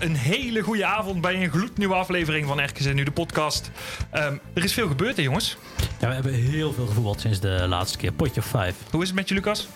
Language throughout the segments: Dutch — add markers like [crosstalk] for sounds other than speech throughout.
Ja, een hele goede avond bij een gloednieuwe aflevering van RKC Nu, de podcast. Ehm, er is veel gebeurd, hè, jongens? Ja, we hebben heel veel gevoetbald sinds de laatste keer. Potje of vijf. Hoe is het met je, Lucas?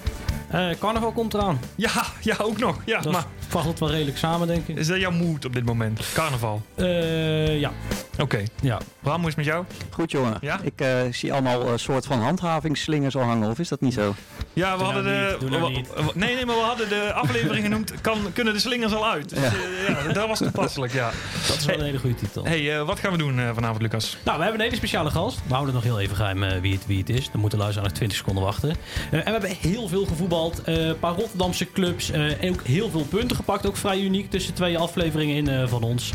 Eh, carnaval komt eraan. Ja, ja, ook nog. Ja, Dat maar vaggelt wel redelijk samen, denk ik. is dat jouw moed op dit moment? Carnaval. Eh, ja. Oké. ja. Bram, hoe is het met jou? Goed jongen. Ja? Ik eh, zie allemaal een soort van handhavingsslingers al hangen, of is dat niet zo? Ja, we Doe hadden nou de. niet, doe nou wa- niet. wa- nee, nee, maar we hadden de aflevering genoemd. Kan, kunnen de slingers al uit? Dus, Ja. eh, ja, dat was toepasselijk, ja. Dat is wel een hele goede titel. hey, eh, wat gaan we doen eh, vanavond, Lucas? Nou, we hebben een hele speciale gast. We houden nog heel even geheim eh, wie, het, wie het is. Dan moeten luisteren nog 20 seconden wachten. Eh, en we hebben heel veel gevoetbald. Eh, Een paar Rotterdamse clubs. eh, en ook heel veel punten gepakt. Ook vrij uniek tussen twee afleveringen in eh, van ons.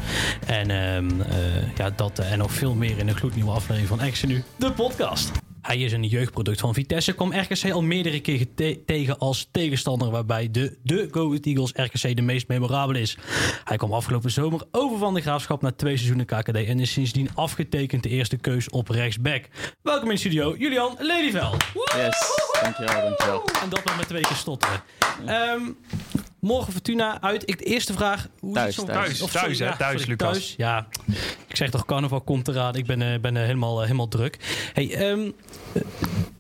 En ehm, eh, ja, dat eh, en nog veel meer in een gloednieuwe aflevering van Action Nu, de podcast. Hij is een jeugdproduct van Vitesse. Kwam RKC al meerdere keer tegen als tegenstander. Waarbij de, de Go Ahead Eagles RKC de meest memorabel is. Hij kwam afgelopen zomer over van de graafschap na twee seizoenen KKD. En is sindsdien afgetekend de eerste keus op rechtsback. Welkom in de studio, Julian Lelyveld. Yes, dankjewel, dankjewel. En dat maar met twee keer stotteren. Ehm, morgen Fortuna uit. Ik, de eerste vraag. Hoe Thuis, is het zo- thuis. Of Thuis, sorry, hè? Thuis, sorry, Lucas. Thuis, ja. Ik zeg toch, carnaval komt eraan. Ik ben, eh, ben eh, helemaal, eh, helemaal druk. Hey, ehm, eh,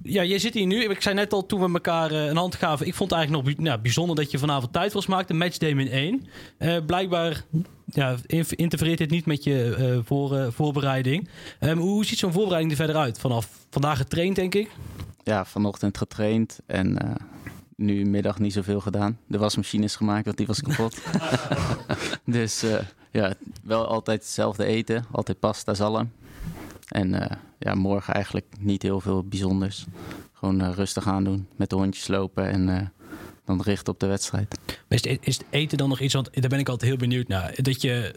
ja, jij zit hier nu. Ik zei net al toen we elkaar een hand gaven. Ik vond het eigenlijk nog bij- nou, bijzonder dat je vanavond tijd was maakte. Matchday min 1. Eh, blijkbaar ja, in- interfereert dit niet met je eh, voor, eh, voorbereiding. Ehm, hoe ziet zo'n voorbereiding er verder uit? Vanaf vandaag getraind, denk ik. Ja, vanochtend getraind en eh, nu middag niet zoveel gedaan. De wasmachine is gemaakt, want die was kapot. [laughs] dus eh, ja, wel altijd hetzelfde eten. Altijd pasta, zalm. En eh, ja, morgen eigenlijk niet heel veel bijzonders. Gewoon eh, rustig aandoen, met de hondjes lopen en eh, dan richten op de wedstrijd. Is het, is het eten dan nog iets, want daar ben ik altijd heel benieuwd naar. Dat je,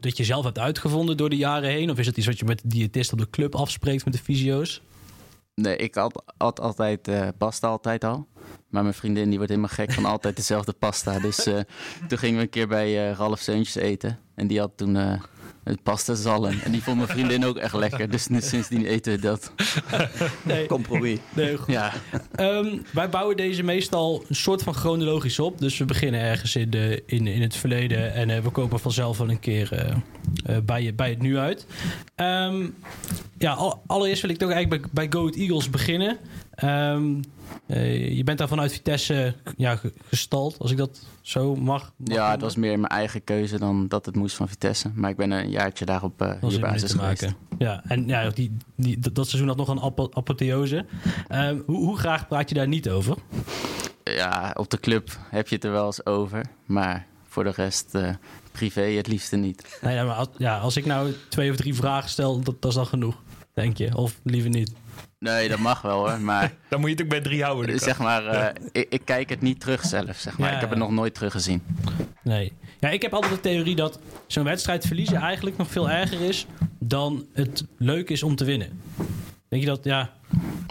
dat je zelf hebt uitgevonden door de jaren heen? Of is het iets wat je met de diëtist op de club afspreekt met de fysio's? Nee, ik had, had altijd eh, pasta altijd al. Maar mijn vriendin die wordt helemaal gek van [laughs] altijd dezelfde pasta. Dus eh, toen gingen we een keer bij eh Ralf Seuntjes eten. En die had toen eh een pasta zalm. En die vond mijn vriendin ook echt lekker. Dus sindsdien eten we dat. [laughs] Nee, Compromis. nee goed. Ja, Ehm, wij bouwen deze meestal een soort van chronologisch op. Dus we beginnen ergens in, de, in, in het verleden. En we komen vanzelf wel een keer eh, eh, bij, bij het nu uit. Ehm, ja, al- allereerst wil ik toch eigenlijk bij, bij Go Ahead Eagles beginnen. Ehm, eh, je bent daar vanuit Vitesse ja, ge- gestald, als ik dat zo mag. mag ja, het was meer mijn eigen keuze dan dat het moest van Vitesse. Maar ik ben een jaartje daarop eh was hier er basis geweest. maken. Ja, en ja, die, die, dat dat seizoen had nog een apo- apotheose. Ehm, hoe, hoe graag praat je daar niet over? Ja, op de club heb je het er wel eens over. Maar voor de rest eh, privé het liefste niet. Nee, ja, maar als, ja, als ik nou twee of drie vragen stel, dat, dat is dan genoeg, denk je? Of liever niet? Nee, dat mag wel hoor. Maar [laughs] Dan moet je het ook bij drie houden. Lucas. zeg maar, eh, ik, ik kijk het niet terug zelf. Zeg maar. Ja, ik heb het nog nooit teruggezien. Nee. Ja, ik heb altijd de theorie dat zo'n wedstrijd verliezen eigenlijk nog veel erger is dan het leuk is om te winnen. Denk je dat, ja,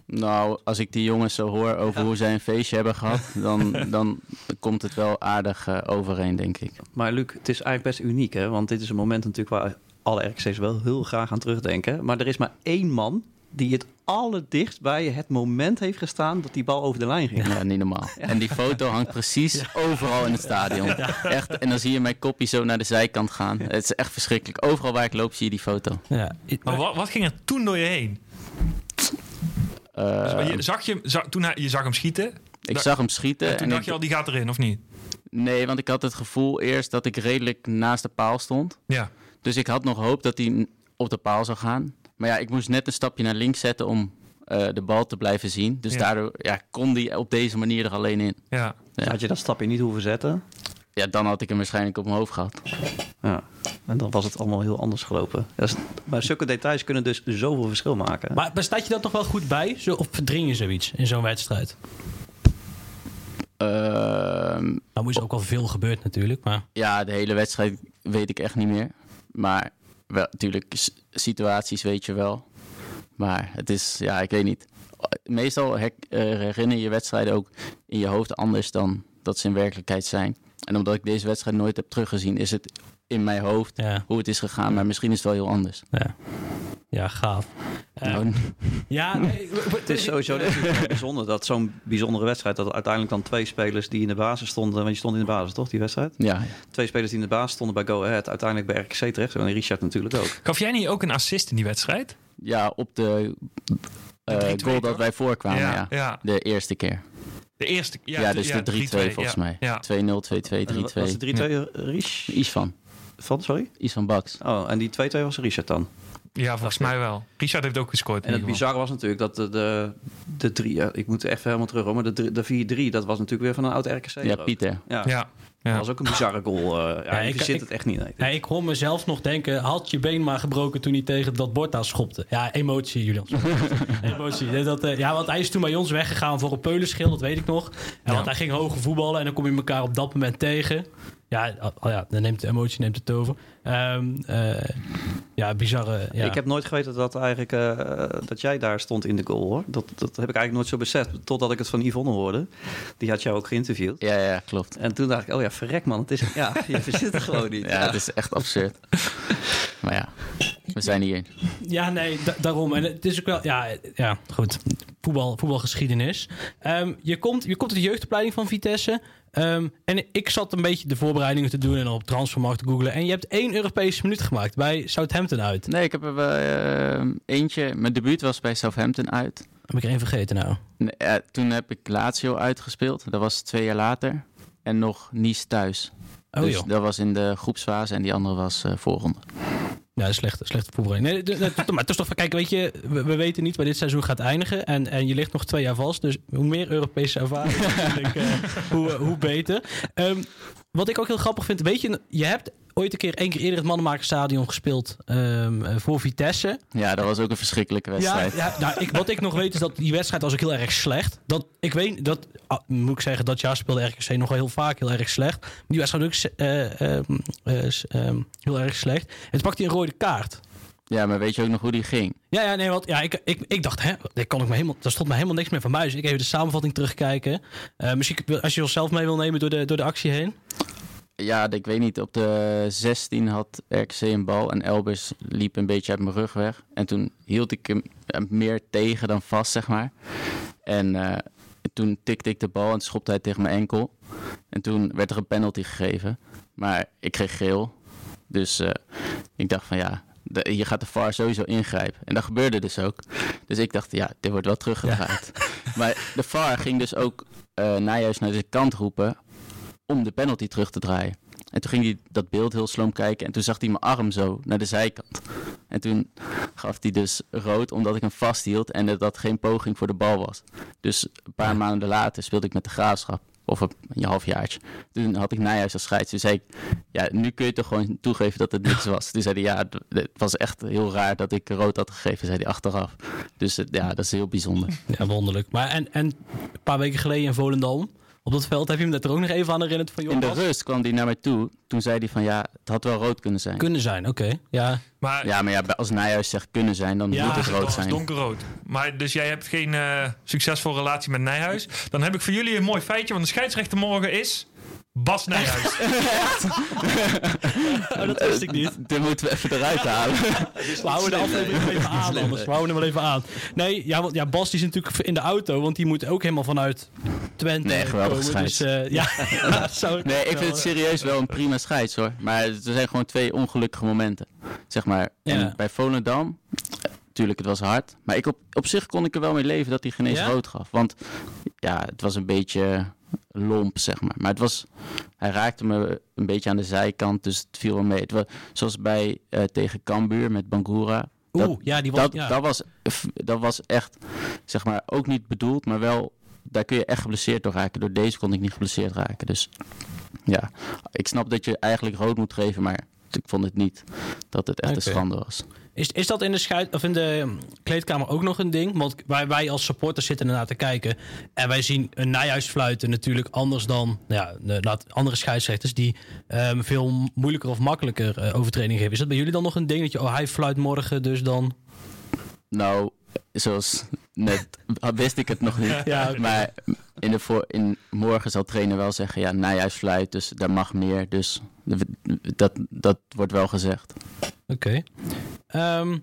Nou, als ik die jongens zo hoor over hoe zij een feestje hebben gehad, [laughs] dan, dan komt het wel aardig eh, overeen, denk ik. Maar Luc, het is eigenlijk best uniek, hè? Want dit is een moment natuurlijk waar alle RKC's wel heel graag aan terugdenken. Maar er is maar één man die het allerdichtst bij het moment heeft gestaan dat die bal over de lijn ging. Ja, niet normaal. En die foto hangt precies overal in het stadion. Echt, en dan zie je mijn kopje zo naar de zijkant gaan. Het is echt verschrikkelijk. Overal waar ik loop zie je die foto. ja. Maar wat, wat ging er toen door je heen? Eh, Maar je, zag je, zag, toen hij, je zag hem schieten. ik zag hem schieten. En toen en dacht ik- je al, die gaat erin, of niet? Nee, want ik had het gevoel eerst dat ik redelijk naast de paal stond. Ja. Dus ik had nog hoop dat hij op de paal zou gaan. Maar ja, ik moest net een stapje naar links zetten om eh, de bal te blijven zien. Dus Ja. daardoor ja, kon hij op deze manier er alleen in. Ja. Ja. Had je dat stapje niet hoeven zetten. Ja, dan had ik hem waarschijnlijk op mijn hoofd gehad. Ja. En dan was het allemaal heel anders gelopen. Dat is, maar zulke details kunnen dus zoveel verschil maken. Maar maar staat je dat nog wel goed bij? Zo, of verdring je zoiets in zo'n wedstrijd? Ehm, Nou moet er ook wel veel gebeurd natuurlijk, maar... ja, de hele wedstrijd weet ik echt niet meer. Maar wel, natuurlijk, situaties weet je wel. Maar het is, ja, ik weet niet. Meestal eh, herinner je wedstrijden ook in je hoofd anders dan dat ze in werkelijkheid zijn. En omdat ik deze wedstrijd nooit heb teruggezien, is het in mijn hoofd Ja, hoe het is gegaan. Maar misschien is het wel heel anders. ja. ja gaaf. Eh, Nou, [laughs] ja, nee, [laughs] Het is sowieso bijzonder dat zo'n bijzondere wedstrijd... dat uiteindelijk dan twee spelers die in de basis stonden... want je stond in de basis toch, die wedstrijd? ja, ja. Twee spelers die in de basis stonden bij Go Ahead... uiteindelijk bij RKC terecht. En Richard natuurlijk ook. Gaf jij niet ook een assist in die wedstrijd? ja, op de eh, De 3-2 goal dat wij voorkwamen, ja. ja. De eerste keer. De eerste. Ja, dus ja, de 3-2 volgens ja. mij. Ja. 2-0, 2-2, 3-2. En wat Was de 3-2 Rich? Iets van. Van, sorry? Iets van Baks. Oh, en die 2-2 was Richard dan. Ja, volgens mij wel. Richard heeft ook gescoord. En het bizarre was natuurlijk dat de, de, de drie... Ja, ik moet even helemaal terug, hoor, maar de, drie- de 4-3... dat was natuurlijk weer van een oud RKC. Ja. Pieter. Ja, Ja. Dat Ja. was ook een bizarre goal. eh ja, Ja, ik ik- het echt niet. Nee. Nee, ik hoor mezelf nog denken, had je been maar gebroken toen hij tegen dat bord aan schopte. Ja, emotie, Julian. [laughs] emotie. Dat, eh, ja, want hij is toen bij ons weggegaan voor een peulenschil, dat weet ik nog. En Ja. want hij ging hoger voetballen en dan kom je elkaar op dat moment tegen. Ja, oh ja dan neemt de emotie neemt het over. Ehm, eh, ja, bizarre. Ja. Ik heb nooit geweten dat, eigenlijk, eh, dat jij daar stond in de goal, hoor. Dat, dat heb ik eigenlijk nooit zo beseft, totdat ik het van Yvonne hoorde. Die had jou ook geïnterviewd. Ja, ja, klopt. En toen dacht ik, oh ja, verrek man, het is, ja, je verzint het gewoon niet. [laughs] Ja, het is echt absurd. maar ja, we zijn hier. Ja, nee, da- daarom. En het is ook wel, ja, ja goed. Voetbal, voetbalgeschiedenis. Ehm, je, komt, je komt uit de jeugdopleiding van Vitesse. Ehm, en ik zat een beetje de voorbereidingen te doen en op transfermarkt te googlen. En je hebt één Europese minuut gemaakt bij Southampton uit. Nee, ik heb er wel eh, eentje. Mijn debuut was bij Southampton uit. Heb ik er één vergeten nou? Nee, toen heb ik Lazio uitgespeeld. Dat was twee jaar later. En nog Nice thuis. Oh dus joh. dat was in de groepsfase en die andere was eh voorronde. Ja, slechte, slechte voorbereiding. Nee, maar het is toch van, kijk, weet je, we, we weten niet waar dit seizoen gaat eindigen. En, en je ligt nog twee jaar vast. Dus hoe meer Europese ervaring, [laughs] natuurlijk, eh, hoe, hoe beter. Ehm, wat ik ook heel grappig vind, weet je, je hebt ooit een keer één keer eerder het Mannenmakerstadion gespeeld ehm, eh, voor Vitesse. Ja, dat was ook een verschrikkelijke wedstrijd. ja nou, ik, wat ik nog weet is dat die wedstrijd was ook heel erg slecht. Dat, ik weet, dat ah, moet ik zeggen, dat jaar speelde RKC nog wel heel vaak heel erg slecht. Die wedstrijd ook eh, ehm, eh, s- ehm, heel erg slecht. En toen pakte hij een rode kaart. Ja, maar weet je ook nog hoe die ging? Ja, ja, nee, want ja, ik, ik, ik dacht, hè, daar, kan ik me helemaal, daar stond me helemaal niks meer van buis. Ik even de samenvatting terugkijken. Eh, misschien als je zelf mee wil nemen door de, door de actie heen. Ja, ik weet niet. Op de 16 had RKC een bal en Elbers liep een beetje uit mijn rug weg. En toen hield ik hem eh, meer tegen dan vast, zeg maar. En eh, toen tikte ik de bal en schopte hij tegen mijn enkel. En toen werd er een penalty gegeven. Maar ik kreeg geel. Dus ik dacht van ja, de, hier gaat de VAR sowieso ingrijpen. En dat gebeurde dus ook. Dus ik dacht, ja, dit wordt wel teruggedraaid. [laughs] Maar de VAR ging dus ook Nijhuis naar de kant roepen om de penalty terug te draaien. En toen ging hij dat beeld heel sloom kijken en toen zag hij mijn arm zo naar de zijkant. En toen gaf hij dus rood omdat ik hem vasthield en dat dat geen poging voor de bal was. Dus een paar maanden later speelde ik met de graafschap. Of een, halfjaartje. Toen had ik Nijhuis als scheids. Toen zei ik, ja, nu kun je toch gewoon toegeven dat het niks was. Toen zei hij, ja, het- het was echt heel raar dat ik rood had gegeven, zei hij achteraf. Dus eh, ja, dat is heel bijzonder. Ja, wonderlijk. Maar en, en een paar weken geleden in Volendam, op dat veld, heb je hem daar er ook nog even aan herinnerd van, joh, In de rust kwam hij naar mij toe. Toen zei hij van, ja, het had wel rood kunnen zijn. kunnen zijn. Oké, ja. Maar Ja, maar ja, als Nijhuis zegt kunnen zijn, dan Ja, moet het dat rood zijn. donkerrood. Maar dus jij hebt geen eh, succesvolle relatie met Nijhuis. Dan heb ik voor jullie een mooi feitje. Want de scheidsrechter morgen is Bas Nijhuis. Oh, dat wist ik niet. Dit moeten we even eruit halen. We houden de aflevering wel even aan, anders. We houden hem wel even aan. Nee, ja, want ja, Bas die is natuurlijk in de auto, want die moet ook helemaal vanuit Twente Nee, geweldige komen. Dus, scheids. eh, ja, [laughs] [laughs] zou ik Nee, ik wel, vind het eh, serieus wel een prima scheids hoor. Maar er zijn gewoon twee ongelukkige momenten. Zeg maar. En Ja. bij Volendam, tuurlijk, het was hard. Maar ik op, op zich kon ik er wel mee leven dat hij geen eens Ja? rood gaf. Want ja, het was een beetje lomp, zeg maar. Maar het was, hij raakte me een beetje aan de zijkant, dus het viel wel mee. Het was, zoals bij eh, tegen Cambuur met Bangura. Oeh, Dat- ja, die was... Dat, ja. dat, was, dat was echt, zeg maar, ook niet bedoeld, maar wel, daar kun je echt geblesseerd door raken. Door deze kon ik niet geblesseerd raken. Dus ja, ik snap dat je eigenlijk rood moet geven, maar ik vond het niet dat het echt een schande was. Is, is dat in de, scheid, of in de um, kleedkamer ook nog een ding? Want wij, wij als supporters zitten ernaar te kijken. En wij zien een Nijhuis fluiten natuurlijk anders dan nou ja, de, andere scheidsrechters... die ehm, veel moeilijker of makkelijker eh, overtreding geven. Is dat bij jullie dan nog een ding? Dat je, oh, hij fluit morgen, dus dan... Nou, zoals net [laughs] wist ik het nog niet. Ja. Maar in de voor, in, morgen zal trainer wel zeggen, ja, Nijhuis fluit, dus daar mag meer. Dus dat, dat wordt wel gezegd. Oké. Ehm,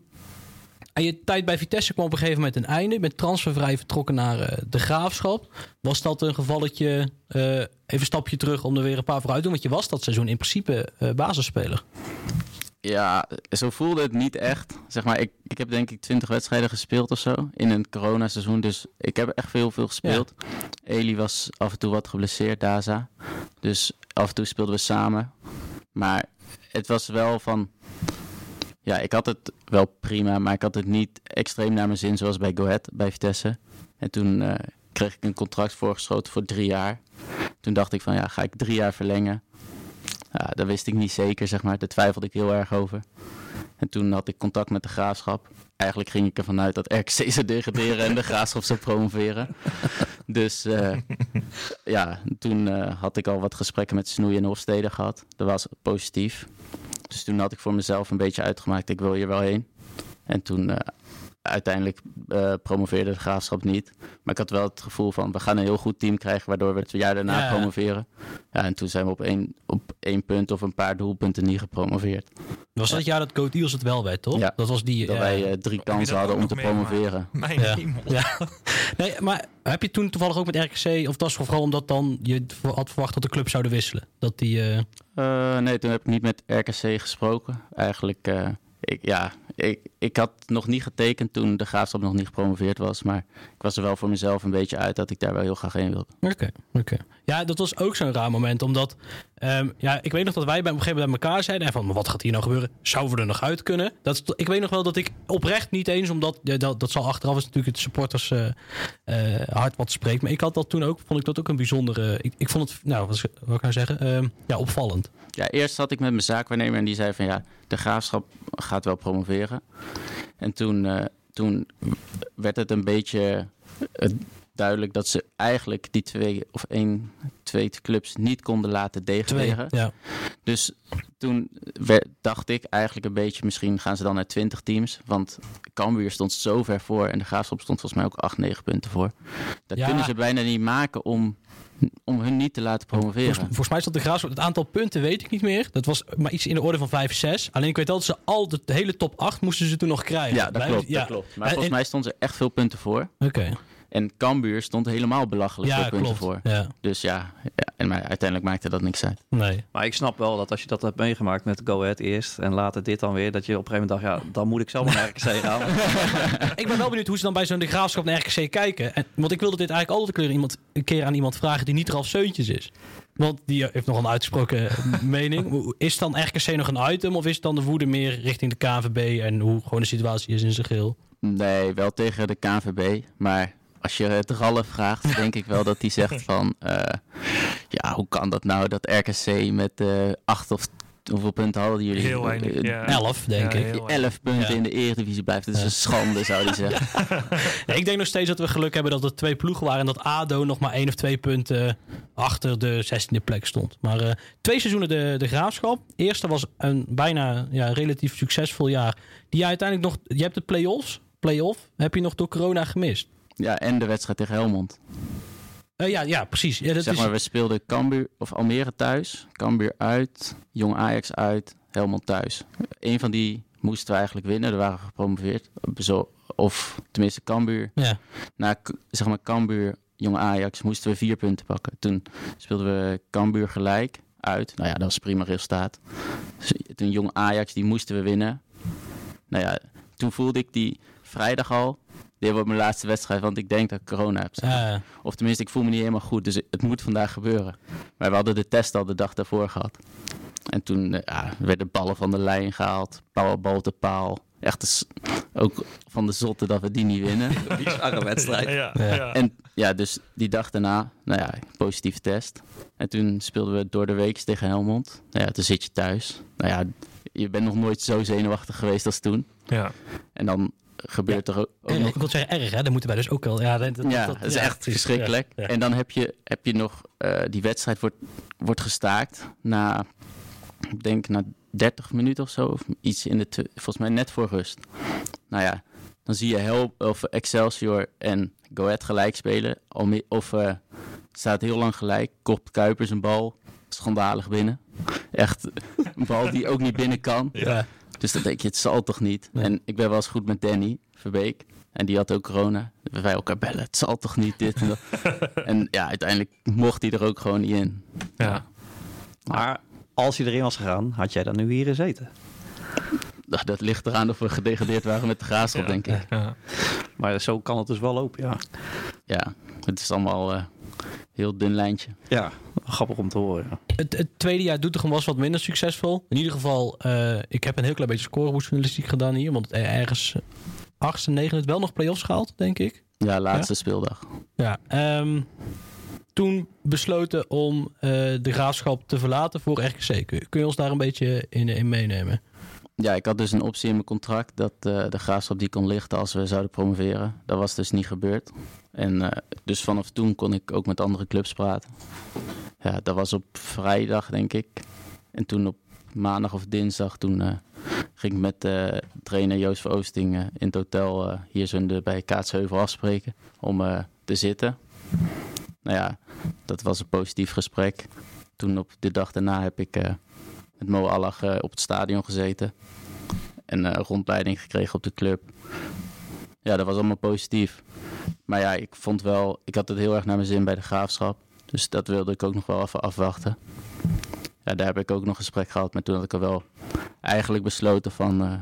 en je tijd bij Vitesse kwam op een gegeven moment een einde. Je bent transfervrij vertrokken naar eh, de Graafschap. Was dat een gevalletje, eh, even een stapje terug om er weer een paar vooruit te doen? Want je was dat seizoen in principe eh, basisspeler. Ja, zo voelde het niet echt. Zeg maar, ik, ik heb denk ik 20 wedstrijden gespeeld of zo in een coronaseizoen. Dus ik heb echt veel, veel gespeeld. Eli was af en toe wat geblesseerd, Daza. Dus af en toe speelden we samen. Maar het was wel van... Ja, ik had het wel prima, maar ik had het niet extreem naar mijn zin zoals bij Go Ahead, bij Vitesse. En toen eh, kreeg ik een contract voorgeschoten voor drie jaar. Toen dacht ik van, ja, ga ik drie jaar verlengen? Ja, dat wist ik niet zeker, zeg maar. Daar twijfelde ik heel erg over. En toen had ik contact met de graafschap. Eigenlijk ging ik ervan uit dat RKC zou degraderen en de [laughs] graafschap zou promoveren. Dus eh, ja, toen eh, had ik al wat gesprekken met Snoei en Hofstede gehad. Dat was positief. Dus toen had ik voor mezelf een beetje uitgemaakt, ik wil hier wel heen. En toen eh, uiteindelijk eh, promoveerde de graafschap niet. Maar ik had wel het gevoel van, we gaan een heel goed team krijgen, waardoor we het jaar daarna Ja. promoveren. Ja, en toen zijn we op één, op één punt of een paar doelpunten niet gepromoveerd. Was dat jaar dat Go Eagles het wel werd, toch? Ja. Dat was die... Dat eh, wij eh, drie kansen hadden om te promoveren. [laughs] Mijn Ja. Nee, maar heb je toen toevallig ook met RKC... of dat is vooral omdat dan je had verwacht dat de club zouden wisselen? Dat die... eh, Eh, nee, toen heb ik niet met RKC gesproken. Eigenlijk, eh, ik, ja, ik, ik had nog niet getekend toen de graafschap nog niet gepromoveerd was. Maar ik was er wel voor mezelf een beetje uit dat ik daar wel heel graag heen wilde. Oké, oké. Ja, dat was ook zo'n raar moment. Omdat, ehm, ja, ik weet nog dat wij bij een gegeven moment bij elkaar zeiden... van, maar wat gaat hier nou gebeuren? Zouden we er nog uit kunnen? Dat, ik weet nog wel dat ik oprecht niet eens... omdat, dat, dat zal achteraf is natuurlijk het supporters eh, eh, hard wat spreekt. Maar ik had dat toen ook, vond ik dat ook een bijzondere... Ik, ik vond het, nou, wat, kan ik zeggen? Ehm, ja, opvallend. Ja, eerst zat ik met mijn zaakwaarnemer en die zei van ja, de graafschap gaat wel promoveren. En toen, eh, toen werd het een beetje duidelijk dat ze eigenlijk die twee of één, twee clubs niet konden laten Twee, degraderen. ja. Dus toen werd- dacht ik eigenlijk een beetje, misschien gaan ze dan naar 20 teams. Want Cambuur stond zo ver voor en de Graafschap stond volgens mij ook 8, 9 punten voor. Dat Ja. kunnen ze bijna niet maken om, om hun niet te laten promoveren. Volgens, volgens mij is dat de graafschap. Het aantal punten weet ik niet meer. Dat was maar iets in de orde van 5, 6. Alleen ik weet wel dat ze al de, de hele top 8 moesten ze toen nog krijgen. Ja, dat klopt, ja. dat klopt. Maar En- volgens mij stonden ze echt veel punten voor. Oké. En Cambuur stond helemaal belachelijk Ja, punten klopt. voor. Ja, Dus ja, ja en maar uiteindelijk maakte dat niks uit. nee. Maar ik snap wel dat als je dat hebt meegemaakt met Go Ahead eerst en later dit dan weer, dat je op een gegeven moment dacht, ja, dan moet ik zelf maar naar RKC gaan. [laughs] ik ben wel benieuwd hoe ze dan bij zo'n de graafschap naar RKC kijken. En, want ik wilde dit eigenlijk altijd een keer, iemand, een keer aan iemand vragen die niet Ralf Seuntjes is. Want die heeft nog een uitgesproken [laughs] mening. Hoe- Is dan RKC nog een item of is dan de woede meer richting de KNVB en hoe gewoon de situatie is in zijn geheel? Nee, wel tegen de KNVB. Maar als je het Ralf vraagt, denk ik wel dat hij zegt [laughs] van... eh, ja, hoe kan dat nou dat RKC met eh acht of hoeveel punten hadden jullie? Heel weinig. Eh, Ja. Elf, denk Ja, ik. 11 punten Ja. in de Eredivisie blijft. Dat is Ja. een schande, zou hij zeggen. [laughs] Nee, ik denk nog steeds dat we geluk hebben dat er twee ploegen waren en dat ADO nog maar één of twee punten achter de 16e plek stond. Maar eh, twee seizoenen de, de graafschap. Eerste was een bijna ja, relatief succesvol jaar. Die je uiteindelijk nog. Je hebt de play-offs. Play-off heb je nog door corona gemist. Ja, en de wedstrijd tegen Helmond. Eh, ja, ja, precies. Ja, dat zeg is, maar, we speelden Cambuur of Almere thuis, Cambuur uit, Jong Ajax uit, Helmond thuis. Eén van die moesten we eigenlijk winnen. Er waren we gepromoveerd. Zo, of tenminste Cambuur. ja. Na zeg maar Cambuur, Jong Ajax moesten we vier punten pakken. Toen speelden we Cambuur gelijk uit. Nou ja, dat was prima resultaat. Dus toen Jong Ajax, die moesten we winnen. Nou ja, toen voelde ik die vrijdag al. Dit wordt mijn laatste wedstrijd, want ik denk dat ik corona heb. Of tenminste, ik voel me niet helemaal goed, dus het moet vandaag gebeuren. Maar we hadden de test al de dag daarvoor gehad. En toen eh, ja, werden ballen van de lijn gehaald, paal, bal te paal. Echt ook van de zotte dat we die niet winnen. [laughs] Bizarre wedstrijd. Ja, Ja. ja. En ja, dus die dag daarna, nou ja, positieve test. En toen speelden we door de week tegen Helmond. Nou ja, toen zit je thuis. Nou ja, je bent nog nooit zo zenuwachtig geweest als toen. ja. En dan gebeurt er ook, ook en, nog ik wil zeggen erg, hè? Dat moeten wij dus ook wel. Ja, dat, dat- ja, dat- dat is echt verschrikkelijk. Ja. En dan heb je, heb je nog, eh, die wedstrijd wordt, wordt gestaakt na, ik denk na 30 minuten of zo. Of iets in de, volgens mij net voor rust. Nou ja, dan zie je Hel of Excelsior en Go Ahead gelijk spelen. Of eh, het staat heel lang gelijk. Kopt Kuipers een bal, schandalig binnen. Echt een bal die ook niet binnen kan. Ja. Dus dan denk je, het zal toch niet. Nee. En ik ben wel eens goed met Danny Verbeek. En die had ook corona. Wij elkaar bellen, het zal toch niet dit en dat. [laughs] en ja, uiteindelijk mocht hij er ook gewoon niet in. ja. Maar als hij erin was gegaan, had jij dan nu hier gezeten. Dat, dat ligt eraan of we gedegradeerd waren met de graafschap, Ja. denk ik. ja. Maar zo kan het dus wel lopen, ja. Ja, het is allemaal eh heel dun lijntje. Ja, grappig om te horen. ja. Het, het tweede jaar Doetinchem was wat minder succesvol. In ieder geval, eh, ik heb een heel klein beetje scoreboardjournalistiek gedaan hier. Want er- ergens eh, achtste, negende het wel nog play-offs gehaald, denk ik. Ja, laatste speeldag. Ja, ehm, toen besloten om eh, de graafschap te verlaten voor RKC. Kun, kun je ons daar een beetje in, in meenemen? Ja, ik had dus een optie in mijn contract dat eh, de graafschap die kon lichten als we zouden promoveren. Dat was dus niet gebeurd. En eh, dus vanaf toen kon ik ook met andere clubs praten. Ja, dat was op vrijdag, denk ik. En toen op maandag of dinsdag, toen eh, ging ik met trainer Joost van Oosting in het hotel hier zo bij Kaatsheuvel afspreken om te zitten. Nou ja, dat was een positief gesprek. Toen op de dag daarna heb ik met Mo Allag eh, op het stadion gezeten. En eh, rondleiding gekregen op de club. Ja, dat was allemaal positief. Maar ja, ik vond wel, ik had het heel erg naar mijn zin bij de graafschap. Dus dat wilde ik ook nog wel even afwachten. Ja, daar heb ik ook nog een gesprek gehad. Maar toen had ik er wel eigenlijk besloten van, eh,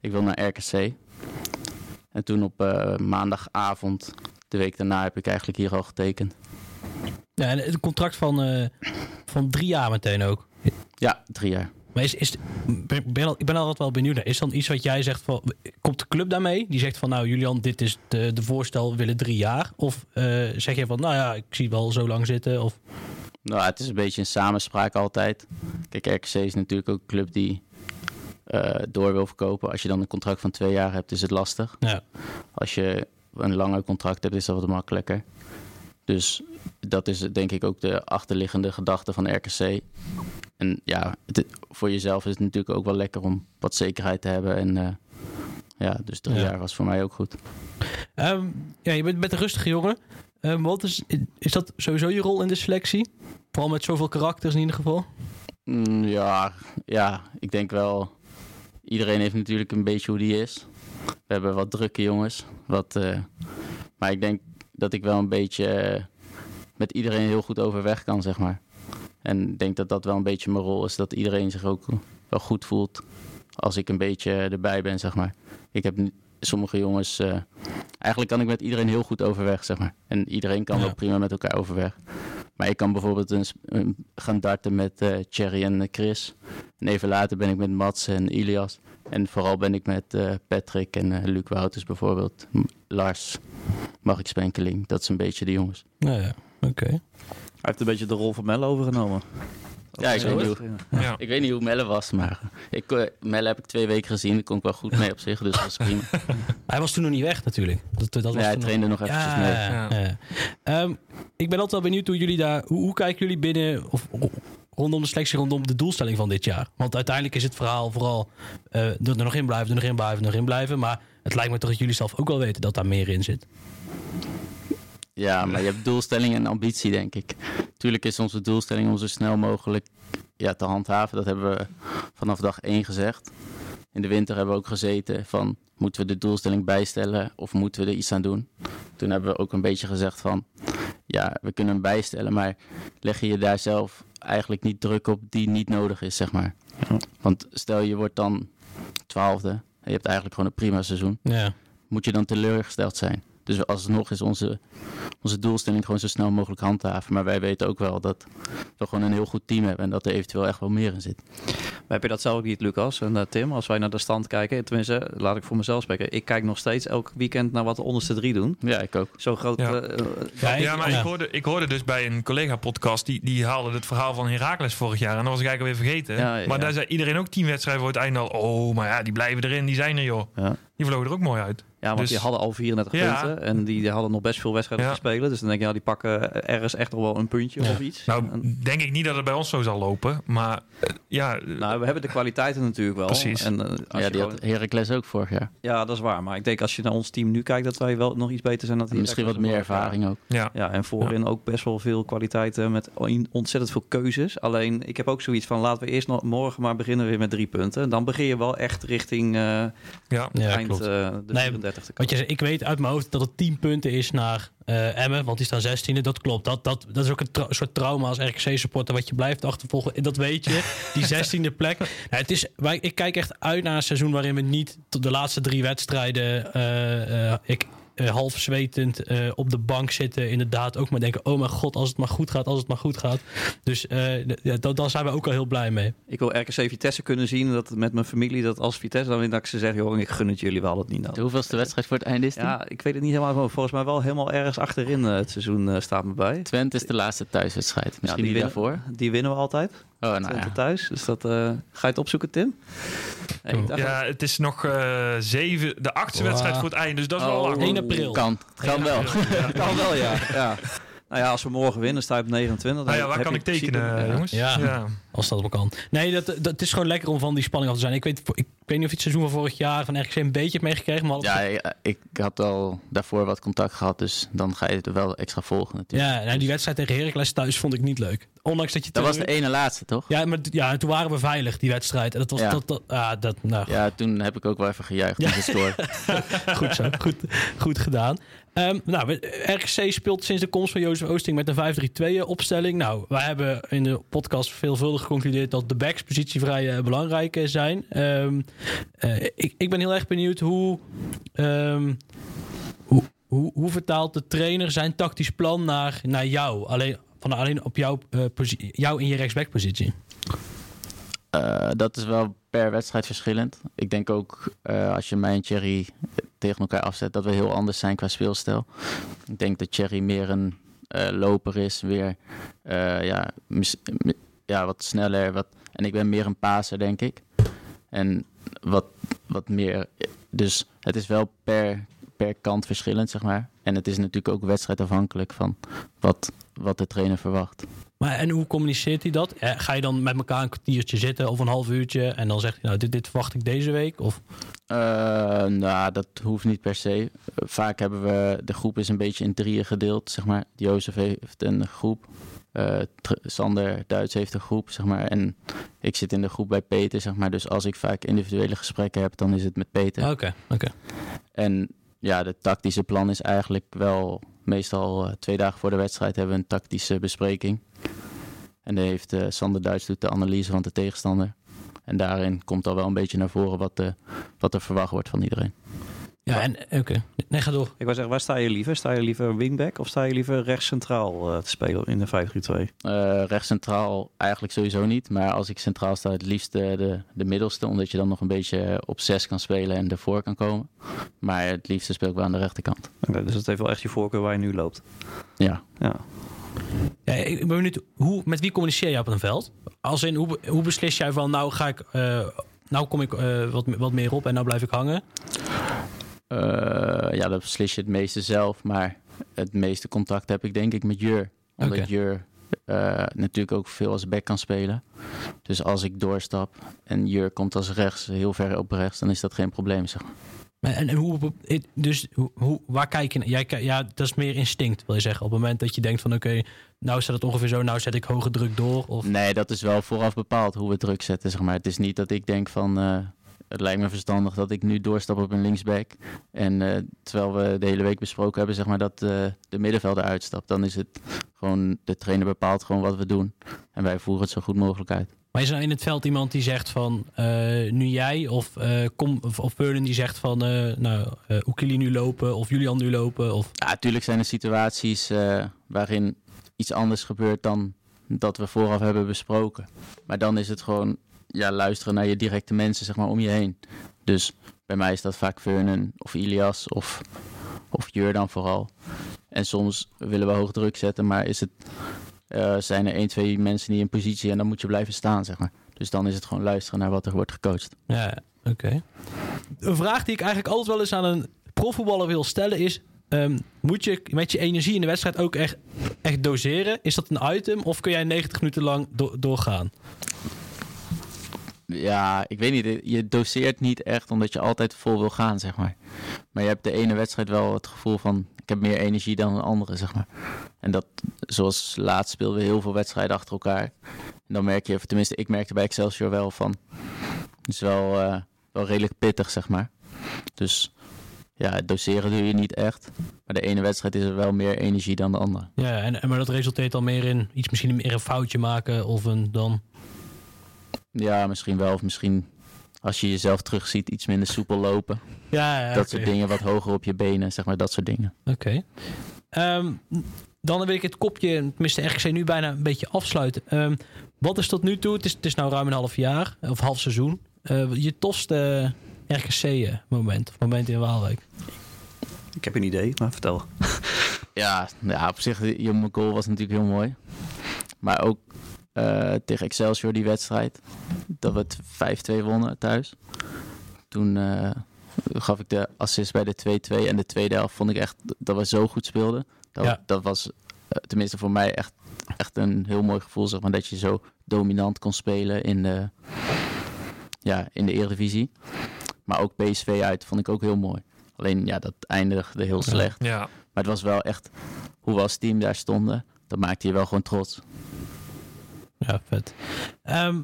ik wil naar RKC. En toen op maandagavond, de week daarna, heb ik eigenlijk hier al getekend. Ja, en het contract van, van drie jaar meteen ook. Ja, drie jaar. Maar is, is, ben, ik ben altijd wel benieuwd naar. Is dan iets wat jij zegt van... Komt de club daarmee? Die zegt van nou Julian, dit is de, de voorstel, we willen drie jaar. Of eh, zeg je van nou ja, ik zie wel zo lang zitten. Of, Nou, het is een beetje een samenspraak altijd. Kijk, RKC is natuurlijk ook een club die eh, door wil verkopen. Als je dan een contract van twee jaar hebt, is het lastig. ja. Als je een langer contract hebt, is dat wat makkelijker. Dus dat is denk ik ook de achterliggende gedachte van RKC. En ja, het, voor jezelf is het natuurlijk ook wel lekker om wat zekerheid te hebben. En eh, ja, dus drie Ja. jaar was voor mij ook goed. Ehm, ja, je bent, bent een rustige jongen. Ehm, wat is, is dat sowieso je rol in de selectie? Vooral met zoveel karakters in ieder geval. Mm, ja, ja, ik denk wel. Iedereen heeft natuurlijk een beetje hoe die is. We hebben wat drukke jongens. Wat, eh, maar ik denk dat ik wel een beetje eh, met iedereen heel goed overweg kan, zeg maar. En ik denk dat dat wel een beetje mijn rol is. Dat iedereen zich ook wel goed voelt als ik een beetje erbij ben, zeg maar. Ik heb sommige jongens... eh, eigenlijk kan ik met iedereen heel goed overweg, zeg maar. En iedereen kan Ja. wel prima met elkaar overweg. Maar ik kan bijvoorbeeld een, sp- een- gaan darten met eh Thierry en eh, Chris. En even later ben ik met Mats en Ilias. En vooral ben ik met eh, Patrick en eh, Luc Wouters bijvoorbeeld. M- Lars, Mark Spenkeling. Dat is een beetje de jongens. Nou ja, oké. Heeft een beetje de rol van Melle overgenomen. Ja, ik weet, niet hoe, Ja. ik weet niet hoe Melle was, maar ik, eh, Melle heb ik twee weken gezien. Daar kon ik wel goed mee op zich, dus dat was prima. [laughs] Hij was toen nog niet weg natuurlijk. Dat, dat was Nee, hij trainde nog eventjes ja, mee. ja, Ja. ja. Ehm, ik ben altijd wel benieuwd hoe jullie daar... Hoe, hoe kijken jullie binnen... Of, ro- rondom de selectie, rondom de doelstelling van dit jaar? Want uiteindelijk is het verhaal vooral... eh, er er nog in blijven, er nog in blijven, er nog in blijven. Maar het lijkt me toch dat jullie zelf ook wel weten dat daar meer in zit. Ja, maar je hebt doelstelling en ambitie, denk ik. Tuurlijk is onze doelstelling om zo snel mogelijk ja, te handhaven. Dat hebben we vanaf dag één gezegd. In de winter hebben we ook gezeten van... moeten we de doelstelling bijstellen of moeten we er iets aan doen? Toen hebben we ook een beetje gezegd van... ja, we kunnen hem bijstellen, maar leg je je daar zelf eigenlijk niet druk op die niet nodig is, zeg maar. Ja. Want stel je wordt dan twaalfde... en je hebt eigenlijk gewoon een prima seizoen Ja. moet je dan teleurgesteld zijn. Dus alsnog is onze, onze doelstelling gewoon zo snel mogelijk handhaven. Maar wij weten ook wel dat we gewoon een heel goed team hebben en dat er eventueel echt wel meer in zit. Maar heb je dat zelf ook niet, Lucas en eh, Tim? Als wij naar de stand kijken, tenminste, laat ik voor mezelf spreken. Ik kijk nog steeds elk weekend naar wat de onderste drie doen. Ja, ik ook. Zo groot. Ja. eh, Ja, Ja, maar ik, hoorde, ik hoorde dus bij een collega-podcast, die, die haalde het verhaal van Heracles vorig jaar. En dat was ik eigenlijk alweer vergeten. Maar ja. daar zei iedereen ook tien wedstrijden voor het einde al. Oh, maar ja, die blijven erin, die zijn er joh. Ja. Die vlogen er ook mooi uit. Ja, want Dus- die hadden al 34 Ja. punten en die, die hadden nog best veel wedstrijden Ja. te spelen. Dus dan denk je, ja, die pakken ergens echt nog wel een puntje Ja. of iets. Nou, En- denk ik niet dat het bij ons zo zal lopen. Maar eh, ja, eh, nou, we hebben de kwaliteiten natuurlijk wel. Precies. En, eh, als Ja, je die gewoon- had Heracles ook vorig jaar. ja, dat is waar. Maar ik denk als je naar ons team nu kijkt, dat wij wel nog iets beter zijn dan die misschien wat meer ervaring ook. ja. Ja, en voorin ook best wel veel kwaliteiten met ontzettend veel keuzes. Alleen, ik heb ook zoiets van, laten we eerst nog morgen maar beginnen weer met drie punten. Dan begin je wel echt richting eh, ja. Eind eh, de Nee, 34 te komen. je zei, ik weet uit mijn hoofd dat het 10 punten is naar eh, Emmen, want die staan 16e. Dat klopt. Dat, dat, dat is ook een tra- soort trauma als RKC-supporter wat je blijft achtervolgen. En Dat weet je. Die [laughs] 16e plek. Nou, het is, wij, ik kijk echt uit naar een seizoen waarin we niet tot de laatste drie wedstrijden. eh, eh, ik, eh, half zwetend eh, op de bank zitten. Inderdaad, ook maar denken: oh mijn god, als het maar goed gaat, als het maar goed gaat. Dus eh, d- ja, daar zijn we ook al heel blij mee. Ik wil RKC Vitesse kunnen zien dat met mijn familie, dat als Vitesse dan wint, dat ik ze zeg, joh, ik gun het jullie wel het niet De nodig. hoeveelste wedstrijd voor het einde is die? Ja, ik weet het niet helemaal, maar volgens mij wel helemaal ergens achterin het seizoen eh, staat me bij. Twente is de laatste thuiswedstrijd. Ja, Misschien die, die winnen, daarvoor. die winnen we altijd. Oh, nou ja. thuis. Dus dat, eh, ga je het opzoeken, Tim? Hey, Ja, het is nog eh, zeven, de achtste Wow. wedstrijd voor het einde. Dus dat is wel Oh. lang. 1 april. Kan, kan wel. dat [laughs] kan wel, ja. ja. Nou ja, als we morgen winnen, sta je op 29. Dan Nou ja, waar heb kan ik tekenen, ja. jongens? Ja. Als dat wel kan. Nee, dat, dat het is gewoon lekker om van die spanning af te zijn. Ik weet, ik weet niet of je het seizoen van vorig jaar van RKC een beetje hebt meegekregen. Maar Ja, ik, ik had al daarvoor wat contact gehad, dus dan ga je het wel extra volgen natuurlijk. ja nou, die wedstrijd tegen Heracles thuis vond ik niet leuk. Ondanks dat je... Dat was de ene laatste, toch? Ja, maar ja, toen waren we veilig, die wedstrijd. En dat was... Ja. Dat, dat, ah, dat, nou, Ja, toen heb ik ook wel even gejuicht met de score. [laughs] goed zo. Goed, goed gedaan. Ehm, nou, RKC speelt sinds de komst van Jozef Oosting met een 5-3-2 opstelling. Nou, wij hebben in de podcast veelvuldig geconcludeerd dat de backs positie vrij eh, belangrijk eh, zijn. Ehm, eh, ik, ik ben heel erg benieuwd hoe, ehm, hoe, hoe, hoe vertaalt de trainer zijn tactisch plan naar, naar jou? Alleen, van alleen op jouw, eh, jou in je rechtsback positie. Eh, dat is wel per wedstrijd verschillend. Ik denk ook als je mij en Thierry tegen elkaar afzet, dat we heel anders zijn qua speelstijl. Ik denk dat Thierry meer een loper is, weer ja, ja, wat sneller. Wat, en ik ben meer een paser, denk ik. En wat, wat meer. Dus het is wel per, per kant verschillend, zeg maar. En het is natuurlijk ook wedstrijdafhankelijk van wat, wat de trainer verwacht. Maar en hoe communiceert hij dat? Eh, Ga je dan met elkaar een kwartiertje zitten of een half uurtje en dan zegt hij nou dit, dit verwacht ik deze week? Of Eh, nou, dat hoeft niet per se. Vaak hebben we, de groep is een beetje in drieën gedeeld, zeg maar. Jozef heeft een groep, eh, Sander Duits heeft een groep, zeg maar. En ik zit in de groep bij Peter, zeg maar. Dus als ik vaak individuele gesprekken heb, dan is het met Peter. Oké, oké. En ja, de tactische plan is eigenlijk wel meestal eh, twee dagen voor de wedstrijd hebben we een tactische bespreking. En dan heeft eh, Sander Duits doet de analyse van de tegenstander. En daarin komt al wel een beetje naar voren wat, de, wat er verwacht wordt van iedereen. Ja, en oké. Nee, ga door. Ik wou zeggen, waar sta je liever? Sta je liever wingback of sta je liever rechts centraal eh, te spelen in de 5-3-2? Eh rechts centraal eigenlijk sowieso niet. Maar als ik centraal sta, het liefst de, de, de middelste. Omdat je dan nog een beetje op zes kan spelen en ervoor kan komen. [laughs] Maar het liefste speel ik wel aan de rechterkant. Oké, dus dat heeft wel echt je voorkeur waar je nu loopt. Ja, Ja. Ja, ik ben benieuwd, hoe, met wie communiceer jij op een veld? Als in, hoe, hoe beslis jij van nou ga ik, eh, nou kom ik eh, wat, wat meer op en nou blijf ik hangen? Eh, ja, dat beslis je het meeste zelf. Maar het meeste contact heb ik denk ik met Jur. Omdat Oké. Jur eh, natuurlijk ook veel als back kan spelen. Dus als ik doorstap en Jur komt als rechts, heel ver op rechts, dan is dat geen probleem. Zeg maar. En, en hoe, dus hoe, waar kijk je naar? Jij, ja, dat is meer instinct, wil je zeggen. Op het moment dat je denkt van oké, nou staat het ongeveer zo, nou zet ik hoge druk door. Of, Nee, dat is wel vooraf bepaald hoe we druk zetten. Zeg maar. Het is niet dat ik denk van. eh, het lijkt me verstandig dat ik nu doorstap op een linksback. En eh, terwijl we de hele week besproken hebben, zeg maar, dat eh, de middenvelder uitstapt. Dan is het gewoon. De trainer bepaalt gewoon wat we doen. En wij voeren het zo goed mogelijk uit. Maar is er nou in het veld iemand die zegt van eh, nu jij of, kom, of, of die zegt van nou, Oekili nu lopen of Julian nu lopen? Of... Ja, natuurlijk zijn er situaties waarin iets anders gebeurt dan dat we vooraf hebben besproken. Maar dan is het gewoon ja, luisteren naar je directe mensen zeg maar, om je heen. Dus bij mij is dat vaak Vernon of Ilias of, of Jurdan vooral. En soms willen we hoog druk zetten, maar is het, eh, zijn er één, twee mensen die in positie en dan moet je blijven staan. Zeg maar. Dus dan is het gewoon luisteren naar wat er wordt gecoacht. Ja, oké. Een vraag die ik eigenlijk altijd wel eens aan een profvoetballer wil stellen is... ehm, moet je met je energie in de wedstrijd ook echt, echt doseren? Is dat een item of kun jij 90 minuten lang do- doorgaan? Ja, ik weet niet. Je doseert niet echt omdat je altijd vol wil gaan, zeg maar. Maar je hebt de ene wedstrijd wel het gevoel van... ik heb meer energie dan een andere, zeg maar. En dat, zoals laatst speelden we heel veel wedstrijden achter elkaar. En dan merk je, of tenminste ik merkte bij Excelsior wel van... het is wel, eh, wel redelijk pittig, zeg maar. Dus ja, doseren doe je niet echt. Maar de ene wedstrijd is er wel meer energie dan de andere. Ja, en, en maar dat resulteert dan meer in iets misschien meer een foutje maken of een dan... Ja, misschien wel. Of misschien als je jezelf terugziet iets minder soepel lopen. Ja, ja dat soort dingen, wat hoger op je benen, zeg maar, dat soort dingen. Oké. Ehm, dan wil ik het kopje, tenminste RKC nu bijna een beetje afsluiten. Ehm, wat is tot nu toe, het is, het is nou ruim een half jaar, of half seizoen, eh, je tofste RKC-moment, of moment in Waalwijk? Ik heb een idee, maar vertel. [laughs] Ja, ja op zich, je goal was natuurlijk heel mooi. Maar ook eh, tegen Excelsior die wedstrijd, dat we het 5-2 wonnen thuis. Toen eh, gaf ik de assist bij de 2-2 en de tweede helft vond ik echt dat we zo goed speelden. Dat, Ja. dat was eh, tenminste voor mij echt, echt een heel mooi gevoel, zeg maar, dat je zo dominant kon spelen in de, ja, in de Eredivisie. Maar ook PSV uit vond ik ook heel mooi. Alleen ja, dat eindigde heel slecht. Ja. Maar het was wel echt, hoe we als team daar stonden, dat maakte je wel gewoon trots. Ja, vet. Ehm,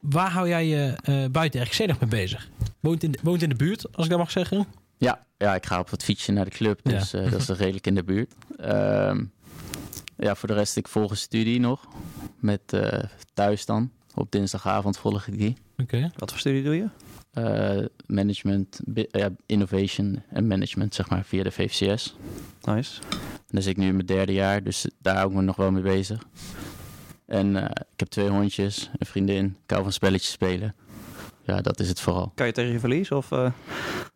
waar hou jij je eh, buiten RKC nog mee bezig? Woont in, de, woont in de buurt, als ik dat mag zeggen? Ja, ja ik ga op het fietsje naar de club, Ja. dus eh, dat is redelijk in de buurt. Ehm, ja, voor de rest, ik volg een studie nog, met eh, thuis dan. Op dinsdagavond volg ik die. Oké. Wat voor studie doe je? Eh, management, ja, innovation en management, zeg maar, via de VVCS. Nice. En dan zit ik nu in mijn derde jaar, dus daar hou ik me nog wel mee bezig. En eh, ik heb twee hondjes, een vriendin, ik hou van spelletjes spelen. Ja, dat is het vooral. Kan je tegen je verlies? Of, eh,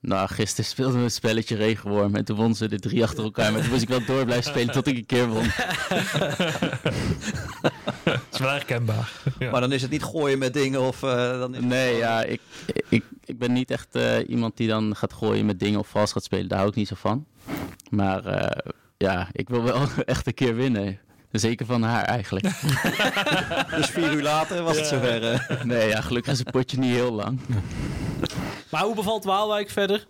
Nou, gisteren speelden we een spelletje regenworm en toen wonnen ze de drie achter elkaar. Maar toen moest ik wel door blijven spelen tot ik een keer won. [laughs] Dat is wel herkenbaar. Ja. Maar dan is het niet gooien met dingen of... eh, dan is het Nee, gewoon- ja, ik, ik, ik ben niet echt eh, iemand die dan gaat gooien met dingen of vals gaat spelen. Daar hou ik niet zo van. Maar eh, ja, ik wil wel [laughs] echt een keer winnen. Zeker van haar eigenlijk. [laughs] Dus vier uur later was het zover. eh. Nee, ja, gelukkig is het potje niet heel lang. Maar hoe bevalt Waalwijk verder?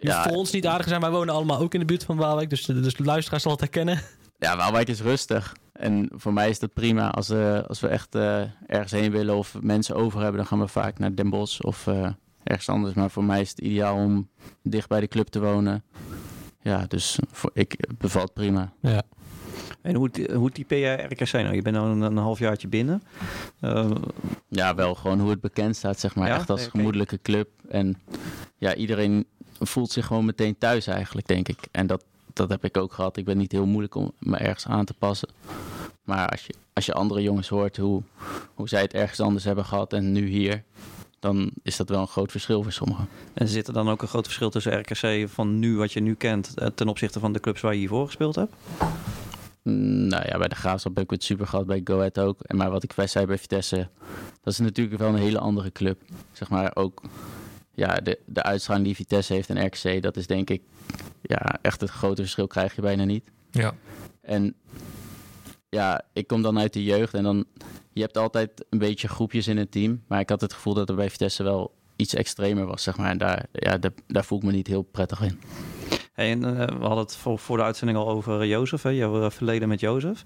Ja. voor ons niet aardig zijn, wij wonen allemaal ook in de buurt van Waalwijk, dus de, dus de luisteraars zal het herkennen. Ja, Waalwijk is rustig. En voor mij is dat prima. Als, eh, als we echt eh, ergens heen willen of mensen over hebben, dan gaan we vaak naar Den Bosch of eh, ergens anders. Maar voor mij is het ideaal om dicht bij de club te wonen. Ja, dus voor, ik het bevalt prima. Ja. En hoe, hoe type jij RKC nou? Je bent nu een, een halfjaartje binnen. Eh, Ja, wel gewoon hoe het bekend staat, zeg maar. Ja? Echt als gemoedelijke club. En ja, iedereen voelt zich gewoon meteen thuis eigenlijk, denk ik. En dat, dat heb ik ook gehad. Ik ben niet heel moeilijk om me ergens aan te passen. Maar als je, als je andere jongens hoort hoe, hoe zij het ergens anders hebben gehad en nu hier... dan is dat wel een groot verschil voor sommigen. en zit er dan ook een groot verschil tussen RKC van nu, wat je nu kent, eh, ten opzichte van de clubs waar je hiervoor gespeeld hebt? Mm, Nou ja, bij de Graafschap heb ik het super gehad, bij Go Ahead ook. En maar wat ik bij zei bij Vitesse, dat is natuurlijk wel een hele andere club. Zeg maar ook, ja, de, de uitstraling die Vitesse heeft en RKC, dat is denk ik, ja, echt het grote verschil krijg je bijna niet. Ja. En ja, ik kom dan uit de jeugd en dan, je hebt altijd een beetje groepjes in het team. Maar ik had het gevoel dat er bij Vitesse wel iets extremer was, zeg maar. En daar, ja, daar, daar voel ik me niet heel prettig in. Hey, eh, we hadden het voor, voor de uitzending al over eh, Jozef, jouw eh, verleden met Jozef.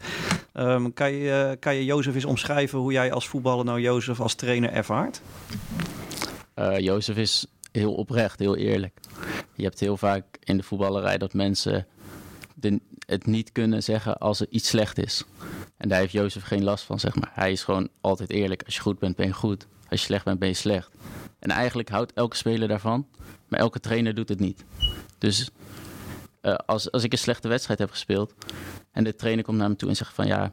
Ehm, kan, je, kan je Jozef eens omschrijven hoe jij als voetballer nou Jozef als trainer ervaart? Jozef is heel oprecht, heel eerlijk. Je hebt heel vaak in de voetballerij dat mensen de, het niet kunnen zeggen als er iets slecht is. En daar heeft Jozef geen last van, zeg maar. Hij is gewoon altijd eerlijk. Als je goed bent, ben je goed. Als je slecht bent, ben je slecht. En eigenlijk houdt elke speler daarvan, maar elke trainer doet het niet. Dus eh, als, als ik een slechte wedstrijd heb gespeeld en de trainer komt naar me toe en zegt van ja,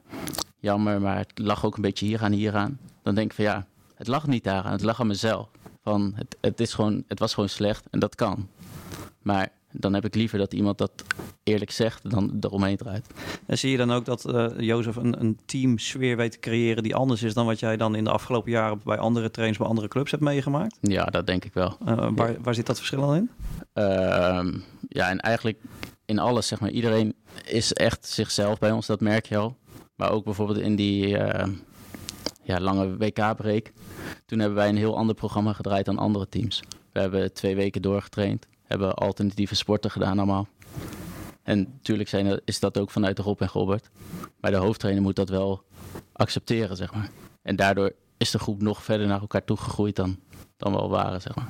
jammer, maar het lag ook een beetje hier aan, hier aan. Dan denk ik van ja, het lag niet daaraan, het lag aan mezelf. Van, het, het, is gewoon, het was gewoon slecht en dat kan. Maar dan heb ik liever dat iemand dat eerlijk zegt dan eromheen draait. En zie je dan ook dat uh, Jozef een, een teamsfeer weet te creëren die anders is dan wat jij dan in de afgelopen jaren bij andere trainers bij andere clubs hebt meegemaakt? Ja, dat denk ik wel. Uh, waar, waar zit dat verschil dan in? Uh, ja, en eigenlijk in alles, zeg maar. Iedereen is echt zichzelf bij ons, dat merk je al. Maar ook bijvoorbeeld in die ehm, ja, lange WK-break. Toen hebben wij een heel ander programma gedraaid dan andere teams. We hebben twee weken doorgetraind hebben alternatieve sporten gedaan allemaal. En natuurlijk zijn, is dat ook vanuit Rob en Robert. Maar de hoofdtrainer moet dat wel accepteren, zeg maar. En daardoor is de groep nog verder naar elkaar toegegroeid dan, dan we al waren, zeg maar.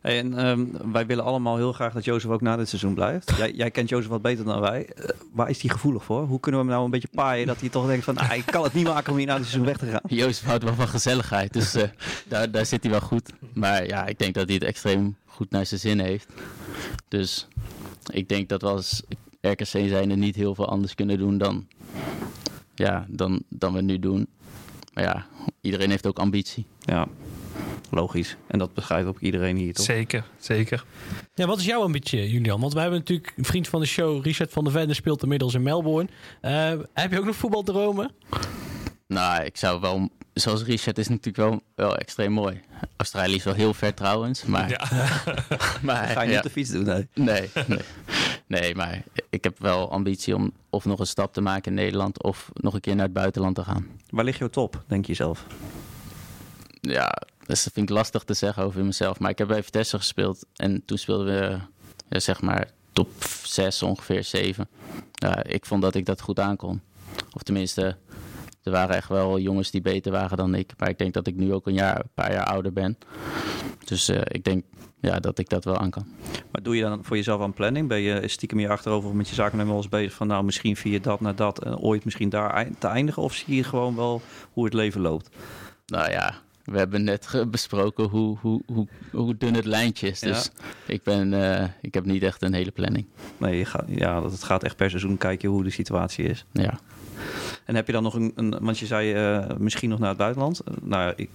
Hey, en um, wij willen allemaal heel graag dat Jozef ook na dit seizoen blijft. Jij, jij kent Jozef wat beter dan wij. Uh, waar is hij gevoelig voor? Hoe kunnen we hem nou een beetje paaien dat hij toch denkt van... Ah, ik kan het niet maken om hier na dit seizoen weg te gaan? Jozef houdt wel van gezelligheid, dus uh, daar, daar zit hij wel goed. Maar ja, ik denk dat hij het extreem goed naar zijn zin heeft. Dus ik denk dat we als RKC zijn er niet heel veel anders kunnen doen dan, ja, dan, dan we nu doen. Maar ja, iedereen heeft ook ambitie. Ja, logisch. En dat begrijpt ook iedereen hier, toch? Zeker, zeker. Ja, wat is jouw ambitie, Julian? Want we hebben natuurlijk een vriend van de show, Richard van der Vende, speelt inmiddels in Melbourne. Uh, heb je ook nog voetbaldromen? Nou, ik zou wel zoals Richard is natuurlijk wel, wel extreem mooi. Australië is wel heel ver trouwens, maar... Ja. [laughs] maar Ga je niet ja. op de fiets doen, nee. nee. Nee, nee. maar ik heb wel ambitie om of nog een stap te maken in Nederland... of nog een keer naar het buitenland te gaan. Waar ligt jouw top, denk je zelf? Ja, dus dat vind ik lastig te zeggen over mezelf. Maar ik heb bij Vitesse gespeeld en toen speelden we, ja, zeg maar, top 6, ongeveer 7. Ja, ik vond dat ik dat goed aankon. Of tenminste, er waren echt wel jongens die beter waren dan ik. Maar ik denk dat ik nu ook een, jaar, een paar jaar ouder ben. Dus uh, ik denk ja, dat ik dat wel aan kan. Maar doe je dan voor jezelf aan planning? Ben je stiekem hier achterover met je zaken wel eens bezig van... nou, misschien via dat naar dat en ooit misschien daar te eindigen? Of zie je gewoon wel hoe het leven loopt? Nou ja, we hebben net besproken hoe, hoe, hoe, hoe dun het lijntje is. Dus ja. ik, ben, uh, ik heb niet echt een hele planning. Nee, je gaat, ja, het gaat echt per seizoen kijken hoe de situatie is. Ja. En heb je dan nog een, een want je zei uh, misschien nog naar het buitenland. Nou, ik,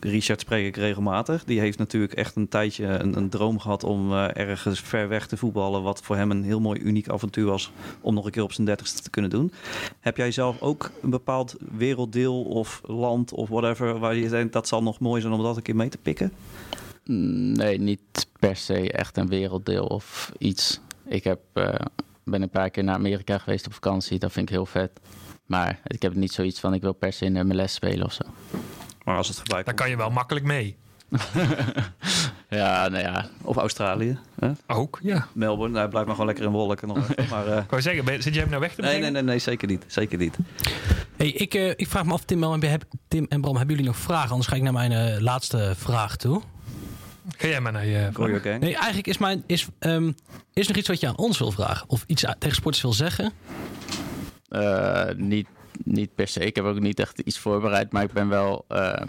Richard spreek ik regelmatig. Die heeft natuurlijk echt een tijdje een, een droom gehad om uh, ergens ver weg te voetballen. Wat voor hem een heel mooi uniek avontuur was om nog een keer op zijn dertigste te kunnen doen. Heb jij zelf ook een bepaald werelddeel of land of whatever waar je denkt dat zal nog mooi zijn om dat een keer mee te pikken? Nee, niet per se echt een werelddeel of iets. Ik heb, ben een paar keer naar Amerika geweest op vakantie. Dat vind ik heel vet. Maar ik heb niet zoiets van ik wil per se in MLS spelen of zo. Maar als het voorbij komt... Dan kan je wel makkelijk mee. [laughs] ja, nou ja. Of Australië. Hè? Ook, ja. Melbourne, nou, blijf maar gewoon lekker in wolken nog even. Maar, uh... [laughs] Ik wou zeggen, ben, zit jij hem nou weg te nee, brengen? nee, nee, nee, zeker niet. Zeker niet. Hey, ik, uh, ik vraag me af, Tim, heb, Tim en Bram, hebben jullie nog vragen? Anders ga ik naar mijn uh, laatste vraag toe. Ga jij maar naar je vraag. Nee, eigenlijk is, mijn, is, um, is er nog iets wat je aan ons wil vragen? Of iets tegen sporters wil zeggen? Uh, niet, niet per se. Ik heb ook niet echt iets voorbereid, maar ik ben wel. Um,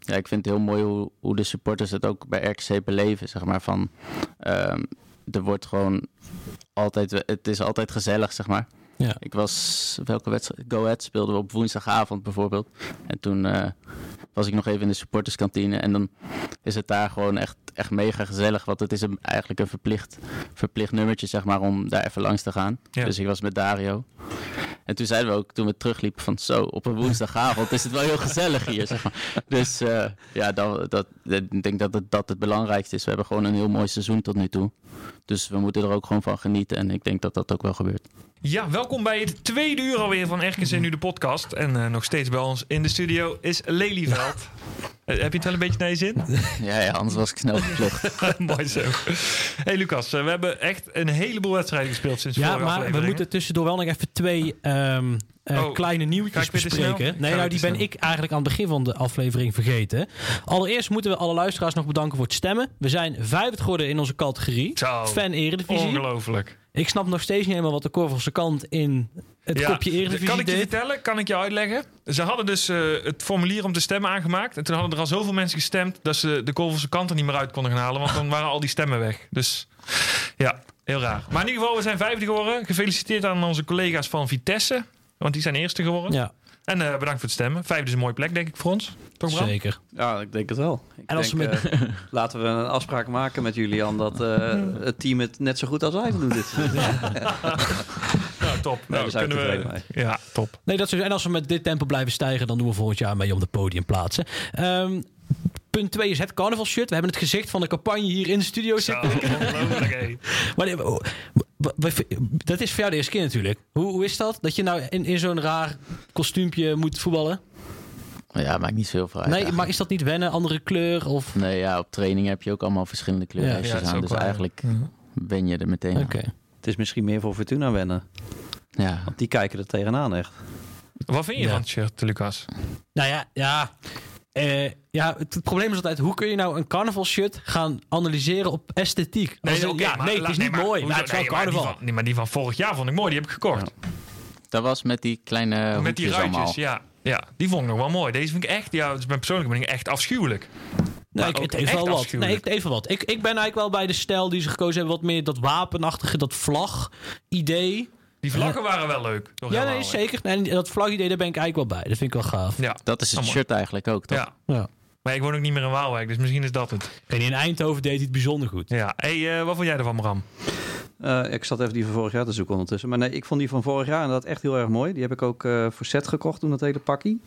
ja, ik vind het heel mooi hoe, hoe de supporters het ook bij RKC beleven. Zeg maar van. Um, er wordt gewoon altijd. Het is altijd gezellig, zeg maar. Ja. Ik was. Welke wedstrijd? Go Ahead speelden we op woensdagavond bijvoorbeeld. En toen uh, was ik nog even in de supporterskantine. En dan is het daar gewoon echt, echt mega gezellig. Want het is een, eigenlijk een verplicht, verplicht nummertje, zeg maar, om daar even langs te gaan. Ja. Dus ik was met Dario. En toen zeiden we ook, toen we terugliepen, van zo, op een woensdagavond is het wel heel gezellig hier, zeg maar. Dus uh, ja, dat, dat, ik denk dat het, dat het belangrijkste is. We hebben gewoon een heel mooi seizoen tot nu toe. Dus we moeten er ook gewoon van genieten. En ik denk dat dat ook wel gebeurt. Ja, welkom bij het tweede uur alweer van RKC Nu de podcast. En uh, nog steeds bij ons in de studio is Lelyveld. [laughs] heb je het wel een beetje naar je zin? [laughs] Ja, ja anders was ik snel gevlucht. [laughs] Mooi zo. Hey Lucas, uh, we hebben echt een heleboel wedstrijden gespeeld sinds ja, vorige maar aflevering. we moeten tussendoor wel nog even twee um, uh, Oh, kleine nieuwtjes bespreken. Nee, nou, die ben snel? ik eigenlijk aan het begin van de aflevering vergeten. Allereerst moeten we alle luisteraars nog bedanken voor het stemmen. We zijn vijfde geworden in onze categorie. Zo, Fan Eredivisie. Ongelooflijk. Ik snap nog steeds niet helemaal wat de Korvelse kant in het Ja, kopje Eredivisie Kan ik je deed. vertellen? Kan ik je uitleggen? Ze hadden dus eh, het formulier om te stemmen aangemaakt. En toen hadden er al zoveel mensen gestemd... dat ze de Korvelse kant er niet meer uit konden gaan halen. Want dan waren al die stemmen weg. Dus ja, heel raar. Maar in ieder geval, we zijn vijfde geworden. Gefeliciteerd aan onze collega's van Vitesse. Want die zijn eerste geworden. Ja, En eh, bedankt voor het stemmen. Vijfde is een mooie plek, denk ik, voor ons. Toch, Bram? zeker. Ja, ik denk het wel. Ik En als denk, we eh, [laughs] laten we een afspraak maken met Julian dat eh, [laughs] het team het net zo goed als wij doen dit. [laughs] Ja, top. Nou, daar zijn we kunnen tevreden Ja, top. Nee, dat is, en als we met dit tempo blijven stijgen, dan doen we volgend jaar mee om de podium plaatsen. Ehm, punt 2 is het carnavalshirt. We hebben het gezicht van de campagne hier in de studio zitten. ongelooflijk. Maar dat is voor jou de eerste keer natuurlijk. Hoe, hoe is dat? Dat je nou in, in zo'n raar kostuumpje moet voetballen? Ja, maakt niet zoveel uit. Nee, eigenlijk. maar is dat niet wennen? Andere kleur? Of... Nee, ja, op training heb je ook allemaal verschillende Ja, ja, is aan. Dus eigenlijk Ja. ben je er meteen Oké. aan. Het is misschien meer voor Fortuna wennen. Ja. Want die kijken er tegenaan echt. Wat vind je Ja. van het shirt, Lucas? Nou ja, ja. Eh, ja, het, het probleem is altijd, hoe kun je nou een carnavalshirt gaan analyseren op esthetiek? Als in- oké, ja, maar nee, het is niet mooi, maar het is wel nee, maar die carnaval. van- Nee, maar die van vorig jaar vond ik mooi. Die heb ik gekocht. Dat was met die kleine Met die hoekjes allemaal. ruitjes, ja. Ja, die vond ik nog wel mooi. Deze vind ik echt, ja, dat is mijn persoonlijke mening, echt afschuwelijk. Nee, ik, het heeft wel wat. Nee, ik, even wat. Ik, ik ben eigenlijk wel bij de stijl die ze gekozen hebben. Wat meer dat wapenachtige, dat vlag-idee. Die vlaggen waren wel leuk. Toch Ja, nee, zeker. En dat vlag-idee, daar ben ik eigenlijk wel bij. Dat vind ik wel gaaf. Ja, Dat is het Allemaal. shirt eigenlijk ook, toch? ja. Ja. Maar ik woon ook niet meer in Waalwijk, dus misschien is dat het. En in Eindhoven deed hij het bijzonder goed. Ja. hey, eh, wat vond jij ervan, Bram? Eh, ik zat even die van vorig jaar te zoeken ondertussen. Maar nee, ik vond die van vorig jaar inderdaad echt heel erg mooi. Die heb ik ook eh, voor Zet gekocht toen, dat hele pakkie.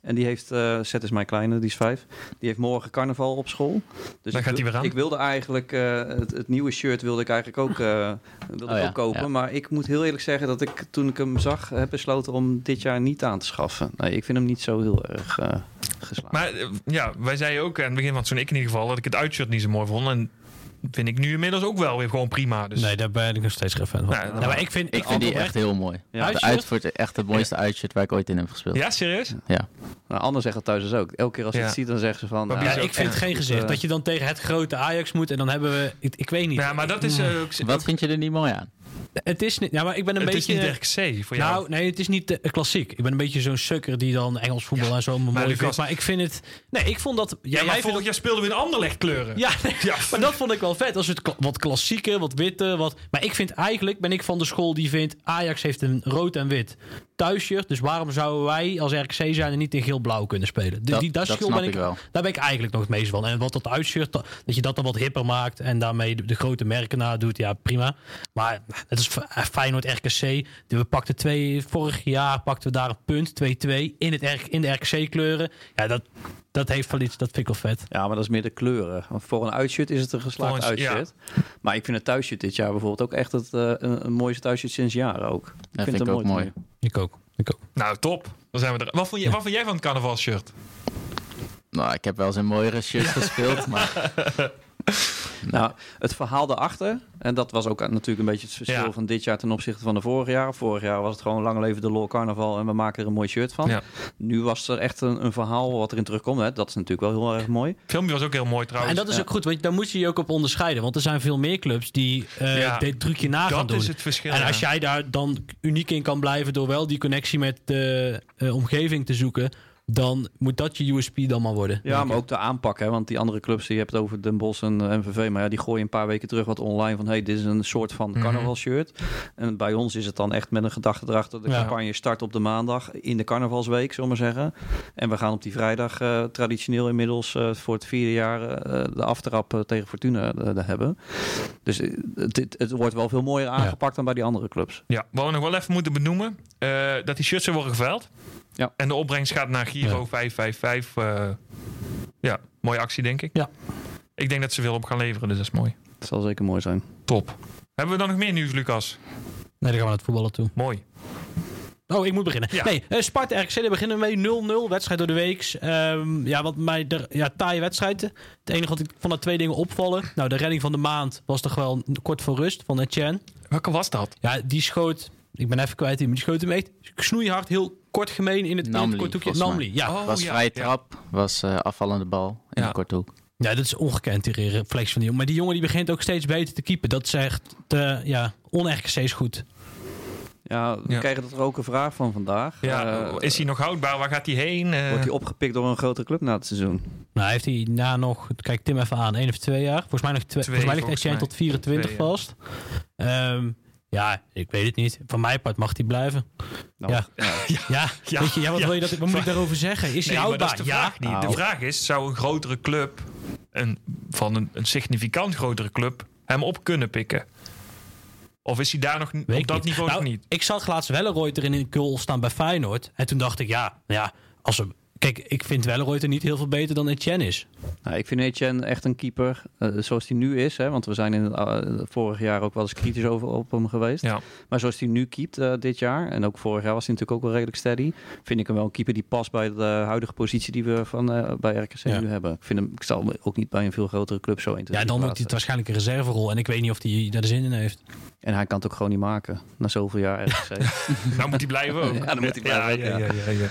En die heeft, eh Zet is mijn kleine, die is vijf. Die heeft morgen carnaval op school. Dus gaat hij weer aan. Ik wilde eigenlijk, eh, het, het nieuwe shirt wilde ik eigenlijk ook, eh, wilde Oh ik ja, ook kopen. ja. Maar ik moet heel eerlijk zeggen dat ik toen ik hem zag, heb besloten om dit jaar niet aan te schaffen. Nee, ik vind hem niet zo heel erg eh geslaagd. Maar ja, wij zeiden ook aan het begin van seizoen, ik in ieder geval, dat ik het uitshirt niet zo mooi vond. En vind ik nu inmiddels ook wel weer gewoon prima. Dus Nee, daar ben ik nog steeds geen fan van. Nou, Nou, maar ik vind, ik vind die echt heel mooi. Ja. De uitvoert echt het mooiste uitshirt waar ik ooit in heb gespeeld. ja, serieus? Ja. Nou, Anne zegt het thuis dus ook. Elke keer als je Ja. het ziet, dan zeggen ze van... Maar nou, Ja, ik vind het geen gezicht. eh, Dat je dan tegen het grote Ajax moet en dan hebben we... Ik, ik weet niet. Ja, maar dat is eh, ook... Wat vind je er niet mooi aan? Het is niet... Ja, maar ik ben een het beetje... is niet RKC voor jou. Nou, nee, het is niet eh, klassiek. Ik ben een beetje zo'n sukker die dan Engels voetbal en zo mooi vindt. Maar ik vind het... Nee, ik vond dat... ja, jij maar vindt vorig jaar speelden we in Anderlecht kleuren. Ja, nee, [laughs] Ja. maar dat vond ik wel vet. Als het kla- wat klassieker, wat witte, wat... Maar ik vind eigenlijk, ben ik van de school die vindt... Ajax heeft een rood en wit thuisshirt. Dus waarom zouden wij als RKC zijn en niet in geel-blauw kunnen spelen? De, Dat- die, dat dat ben ik, ik wel. Daar ben ik eigenlijk nog het meest van. En wat dat uitshirt, dat dat je dat dan wat hipper maakt... en daarmee de, de grote merken na doet, ja, prima. Maar het is F- Feyenoord RKC. We pakten twee... Vorig jaar pakten we daar een punt, 2-2, in, het R- in de RKC-kleuren. Ja, dat, dat heeft wel iets, dat vind ik wel vet. Ja, maar dat is meer de kleuren. Want voor een uitshirt is het een geslaagd een- ja. uitshirt. Maar ik vind het thuisshirt dit jaar bijvoorbeeld ook echt het, eh, een, een mooiste thuisshirt sinds jaren ook. Dat vind vind het ik ook mooi. mooi. Ik ook. Ik ook. Nou, top. Dan zijn we er. Wat vond, je, wat vond jij van het carnavalshirt? Nou, ik heb wel eens in mooiere shirts gespeeld, maar [laughs] [laughs] Nou, het verhaal daarachter, en dat was ook natuurlijk een beetje het verschil Ja. van dit jaar ten opzichte van de vorig jaar. Vorig jaar was het gewoon lang leven de lol carnaval en we maken er een mooi shirt van. Ja. Nu was er echt een, een verhaal wat erin terugkomt. Hè. Dat is natuurlijk wel heel erg mooi. Het filmpje was ook heel mooi trouwens. En dat is Ja. ook goed, want daar moet je je ook op onderscheiden. Want er zijn veel meer clubs die eh Ja, dit trucje na gaan dat doen. is het verschil. en als jij daar dan uniek in kan blijven door wel die connectie met de eh, omgeving te zoeken, dan moet dat je USP dan maar worden. Ja, maar ook de aanpak. Hè, want die andere clubs, die je hebt over Den Bosch en eh, MVV. Maar ja, die gooien een paar weken terug wat online van... hey, dit is een soort van Mhm. carnavalshirt. En bij ons is het dan echt met een gedachte erachter. De Ja. campagne start op de maandag in de carnavalsweek, zullen we maar zeggen. En we gaan op die vrijdag eh, traditioneel inmiddels... eh, voor het vierde jaar eh, de aftrap eh, tegen Fortuna eh, daar hebben. Dus eh, het, het, het wordt wel veel mooier aangepakt dan bij die andere clubs. Ja, wat we nog wel even moeten benoemen, eh, dat die shirts er worden geveild. Ja. En de opbrengst gaat naar Giro Ja. 555. eh, ja, mooie actie denk ik. Ja. Ik denk dat ze veel op gaan leveren, dus dat is mooi. Het zal zeker mooi zijn. Top. Hebben we dan nog meer nieuws, Lucas? Nee, dan gaan we naar het voetballen toe. Mooi. Oh, ik moet beginnen. Ja. Nee, eh, Sparta RKC, daar beginnen we mee. 0-0, wedstrijd door de week. Ehm, ja, wat mij... Ja, taaie wedstrijd. Het enige wat ik van de twee dingen opvallen. Nou, de redding van de maand was toch wel kort voor rust van Etienne. Welke was dat? Ja, die schoot... Ik ben even kwijt, die schoot hem echt snoeihard, heel kort gemeen in het, in korthoekje. volgens mij. Namely, ja. Oh, was ja, vrije ja. trap, was eh, afvallende bal in Ja. de korte hoek. Ja, dat is ongekend, die reflex van die jongen. Maar die jongen die begint ook steeds beter te keepen. Dat is echt eh, ja, on-RKC is goed. Ja, we Ja. krijgen er ook een vraag van vandaag. Ja, Eh, is hij nog houdbaar? Waar gaat hij heen? Wordt hij opgepikt door een grotere club na het seizoen? Nou, heeft hij na nog, kijk Tim even aan, één of twee jaar. Volgens mij nog twee. Twee, volgens mij ligt Etienne tot 24 Twee, ja. vast. Ehm, ja, ik weet het niet. Van mijn part mag hij blijven. Nou, Ja. [laughs] ja. Ja, Ja, weet je, ja, wat, ja. wil je dat, wat moet ik daarover zeggen? Is hij Nee, houdbaar? de Ja. vraag niet. Nou. De vraag is, zou een grotere club, een, van een, een significant grotere club, hem op kunnen pikken? Of is hij daar nog Weet op dat niet. niveau Nou, nog niet? Ik zag laatst Welleroyter in een goal staan bij Feyenoord. En toen dacht ik, ja, ja als we, kijk, ik vind Welleroyter niet heel veel beter dan Etienne is. Nou, ik vind Etienne echt een keeper eh, zoals hij nu is. Hè, want we zijn in het, eh, vorig jaar ook wel eens kritisch over op hem geweest. Ja. Maar zoals hij nu keept eh, dit jaar, en ook vorig jaar was hij natuurlijk ook wel redelijk steady, vind ik hem wel een keeper die past bij de huidige positie die we van, eh, bij RKC Ja. nu hebben. Ik, vind hem, ik zal hem ook niet bij een veel grotere club zo Ja, intensief dan wordt hij waarschijnlijk een reserverol. En ik weet niet of hij daar de zin in heeft. En hij kan het ook gewoon niet maken, na zoveel jaar RKC. [laughs] Nou moet hij blijven ook. Ja, dan moet hij blijven Ja, ja, ja. ja, ja, ja.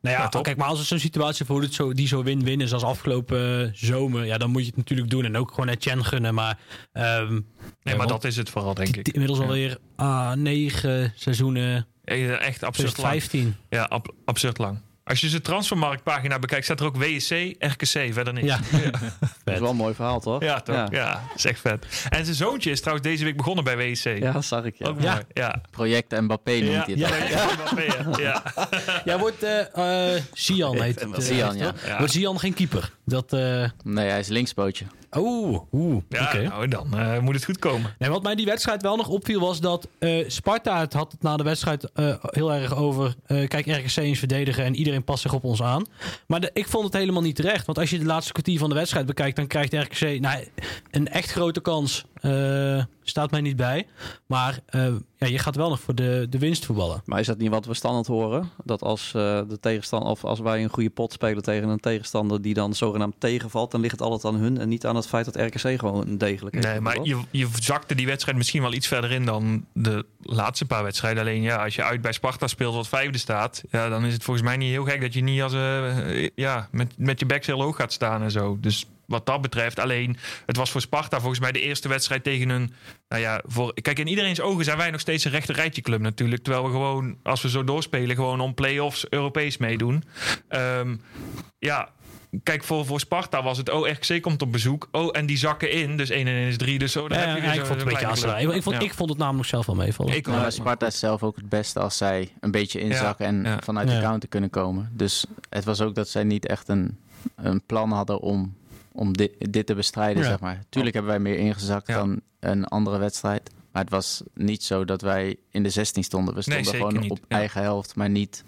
Nou ja, Ja, kijk, maar als het zo'n situatie voor het zo, die zo win-win is als afgelopen eh, zomer, ja, dan moet je het natuurlijk doen. En ook gewoon Etienne gunnen. Maar, ehm, Nee, maar dat is het vooral, denk ik. inmiddels alweer ah, negen seizoenen, Eh, Echt absurd lang. 2015. Ja, ab- absurd lang. Als je zijn transfermarktpagina bekijkt, staat er ook WSC, RKC, verder niks. [laughs] Ja, Dat is wel een mooi verhaal, toch? Ja, toch? Ja. is echt vet. En zijn zoontje is trouwens deze week begonnen bij WSC. Ja, dat zag ik. Ja. Ook Ja. mooi. Ja. Project Mbappé noemt Ja, hij het. ja, al. ja, ja, [laughs] ja. Jij wordt eh eh Sian heet het. eh, Sian, ja. Wordt Sian geen keeper? Dat, eh Nee, hij is linkspootje. oeh, oeh, Ja, oké. nou dan eh, moet het goed komen. Nee, wat mij die wedstrijd wel nog opviel was dat eh, Sparta het had het na de wedstrijd eh, heel erg over. eh, kijk, RKC eens verdedigen en iedereen past zich op ons aan. Maar de- ik vond het helemaal niet terecht. Want als je de laatste kwartier van de wedstrijd bekijkt, dan krijgt RKC nou, een echt grote kans. Staat mij niet bij. Maar eh, ja, je gaat wel nog voor de, de winst voetballen. Maar is dat niet wat we standaard horen? Dat als, eh, de tegenstander, of als wij een goede pot spelen tegen een tegenstander die dan zogenaamd tegenvalt, dan ligt het altijd aan hun en niet aan het feit dat RKC gewoon een degelijk is. Nee, maar je, je zakte die wedstrijd misschien wel iets verder in dan de laatste paar wedstrijden. Alleen ja, als je uit bij Sparta speelt wat vijfde staat, ja, dan is het volgens mij niet heel gek dat je niet als eh, ja, met, met je bek heel hoog gaat staan en zo. Dus wat dat betreft, alleen het was voor Sparta volgens mij de eerste wedstrijd tegen een. Nou ja, voor, kijk, in iedereen's ogen zijn wij nog steeds een rechter rijtje club natuurlijk. Terwijl we gewoon, als we zo doorspelen, gewoon om play-offs Europees meedoen. Ehm, ja, kijk, voor, voor Sparta was het, oh, RKC komt op bezoek. Oh, en die zakken in. Dus 1 en 1 is 3. Dus zo, dan Ja, heb je ja, ik vond het een beetje club. Ik, vond, Ja. ik vond het namelijk zelf wel meevallen. Ik Sparta is zelf ook het beste als zij een beetje inzakken en ja. vanuit Ja. de counter kunnen komen. Dus het was ook dat zij niet echt een, een plan hadden om, om dit, dit te bestrijden, Ja. zeg maar. Tuurlijk hebben wij meer ingezakt Ja. dan een andere wedstrijd. Maar het was niet zo dat wij in de 16 stonden. We stonden gewoon niet. op Ja. eigen helft, maar niet,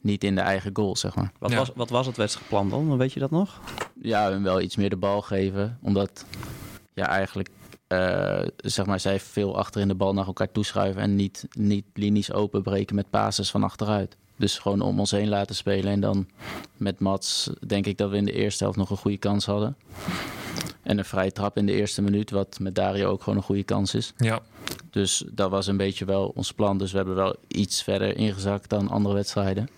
niet in de eigen goal, zeg maar. Wat, Ja. was, wat was het wedstrijdplan dan? Weet je dat nog? Ja, en wel iets meer de bal geven. Omdat, ja, eigenlijk, eh, zeg maar, zij veel achter in de bal naar elkaar toeschuiven. En niet, niet linies openbreken met passes van achteruit. Dus gewoon om ons heen laten spelen. En dan met Mats denk ik dat we in de eerste helft nog een goede kans hadden. En een vrije trap in de eerste minuut, wat met Dario ook gewoon een goede kans is. Ja. Dus dat was een beetje wel ons plan. Dus we hebben wel iets verder ingezakt dan andere wedstrijden.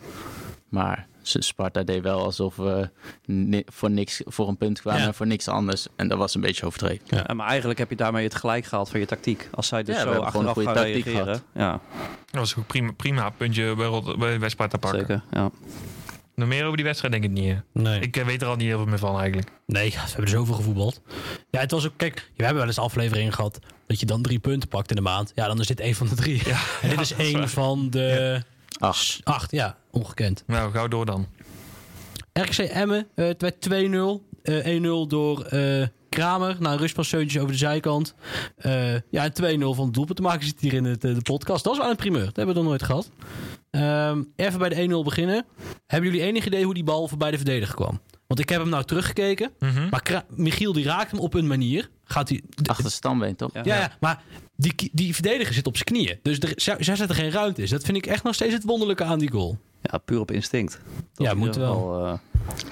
Maar Sparta deed wel alsof we ni- voor, niks, voor een punt kwamen Ja. en voor niks anders. En dat was een beetje overdreven. Ja. maar eigenlijk heb je daarmee het gelijk gehaald van je tactiek. Als zij dus Ja, we zo achteraf een gaan goede tactiek reageren. Ja, Dat was ook prima, prima puntje bij, bij, bij Sparta pakken. zeker. Ja. Nog meer over die wedstrijd denk ik niet. hè. Nee. Ik eh, weet er al niet heel veel meer van eigenlijk. Nee, ze hebben er zoveel gevoetbald. Ja, het was ook, kijk, we hebben wel eens afleveringen gehad dat je dan drie punten pakt in de maand. Ja, dan is dit één van de drie. Ja, [laughs] en dit is één van de Ach, acht. Ja, ongekend. Nou, gauw door dan. RKC Emmen, eh, het werd 2-0. Eh 1-0 door eh, Kramer. Na een rustpasseuntjes over de zijkant. Eh, ja, en 2-0 van het doelpunt te maken zit hier in het, de podcast. Dat is wel een primeur. Dat hebben we nog nooit gehad. Ehm, even bij de 1-0 beginnen. Hebben jullie enig idee hoe die bal voorbij de verdediger kwam? Want ik heb hem nou teruggekeken. Mhm. Maar Kra- Michiel die raakt hem op een manier. Gaat hij... achter de standbeen, toch? Ja. Ja, ja, maar die, die verdediger zit op zijn knieën. Dus er, zij, zij zet er geen ruimte in. Dat vind ik echt nog steeds het wonderlijke aan die goal. Ja, puur op instinct. Dat Ja, moet wel. eh,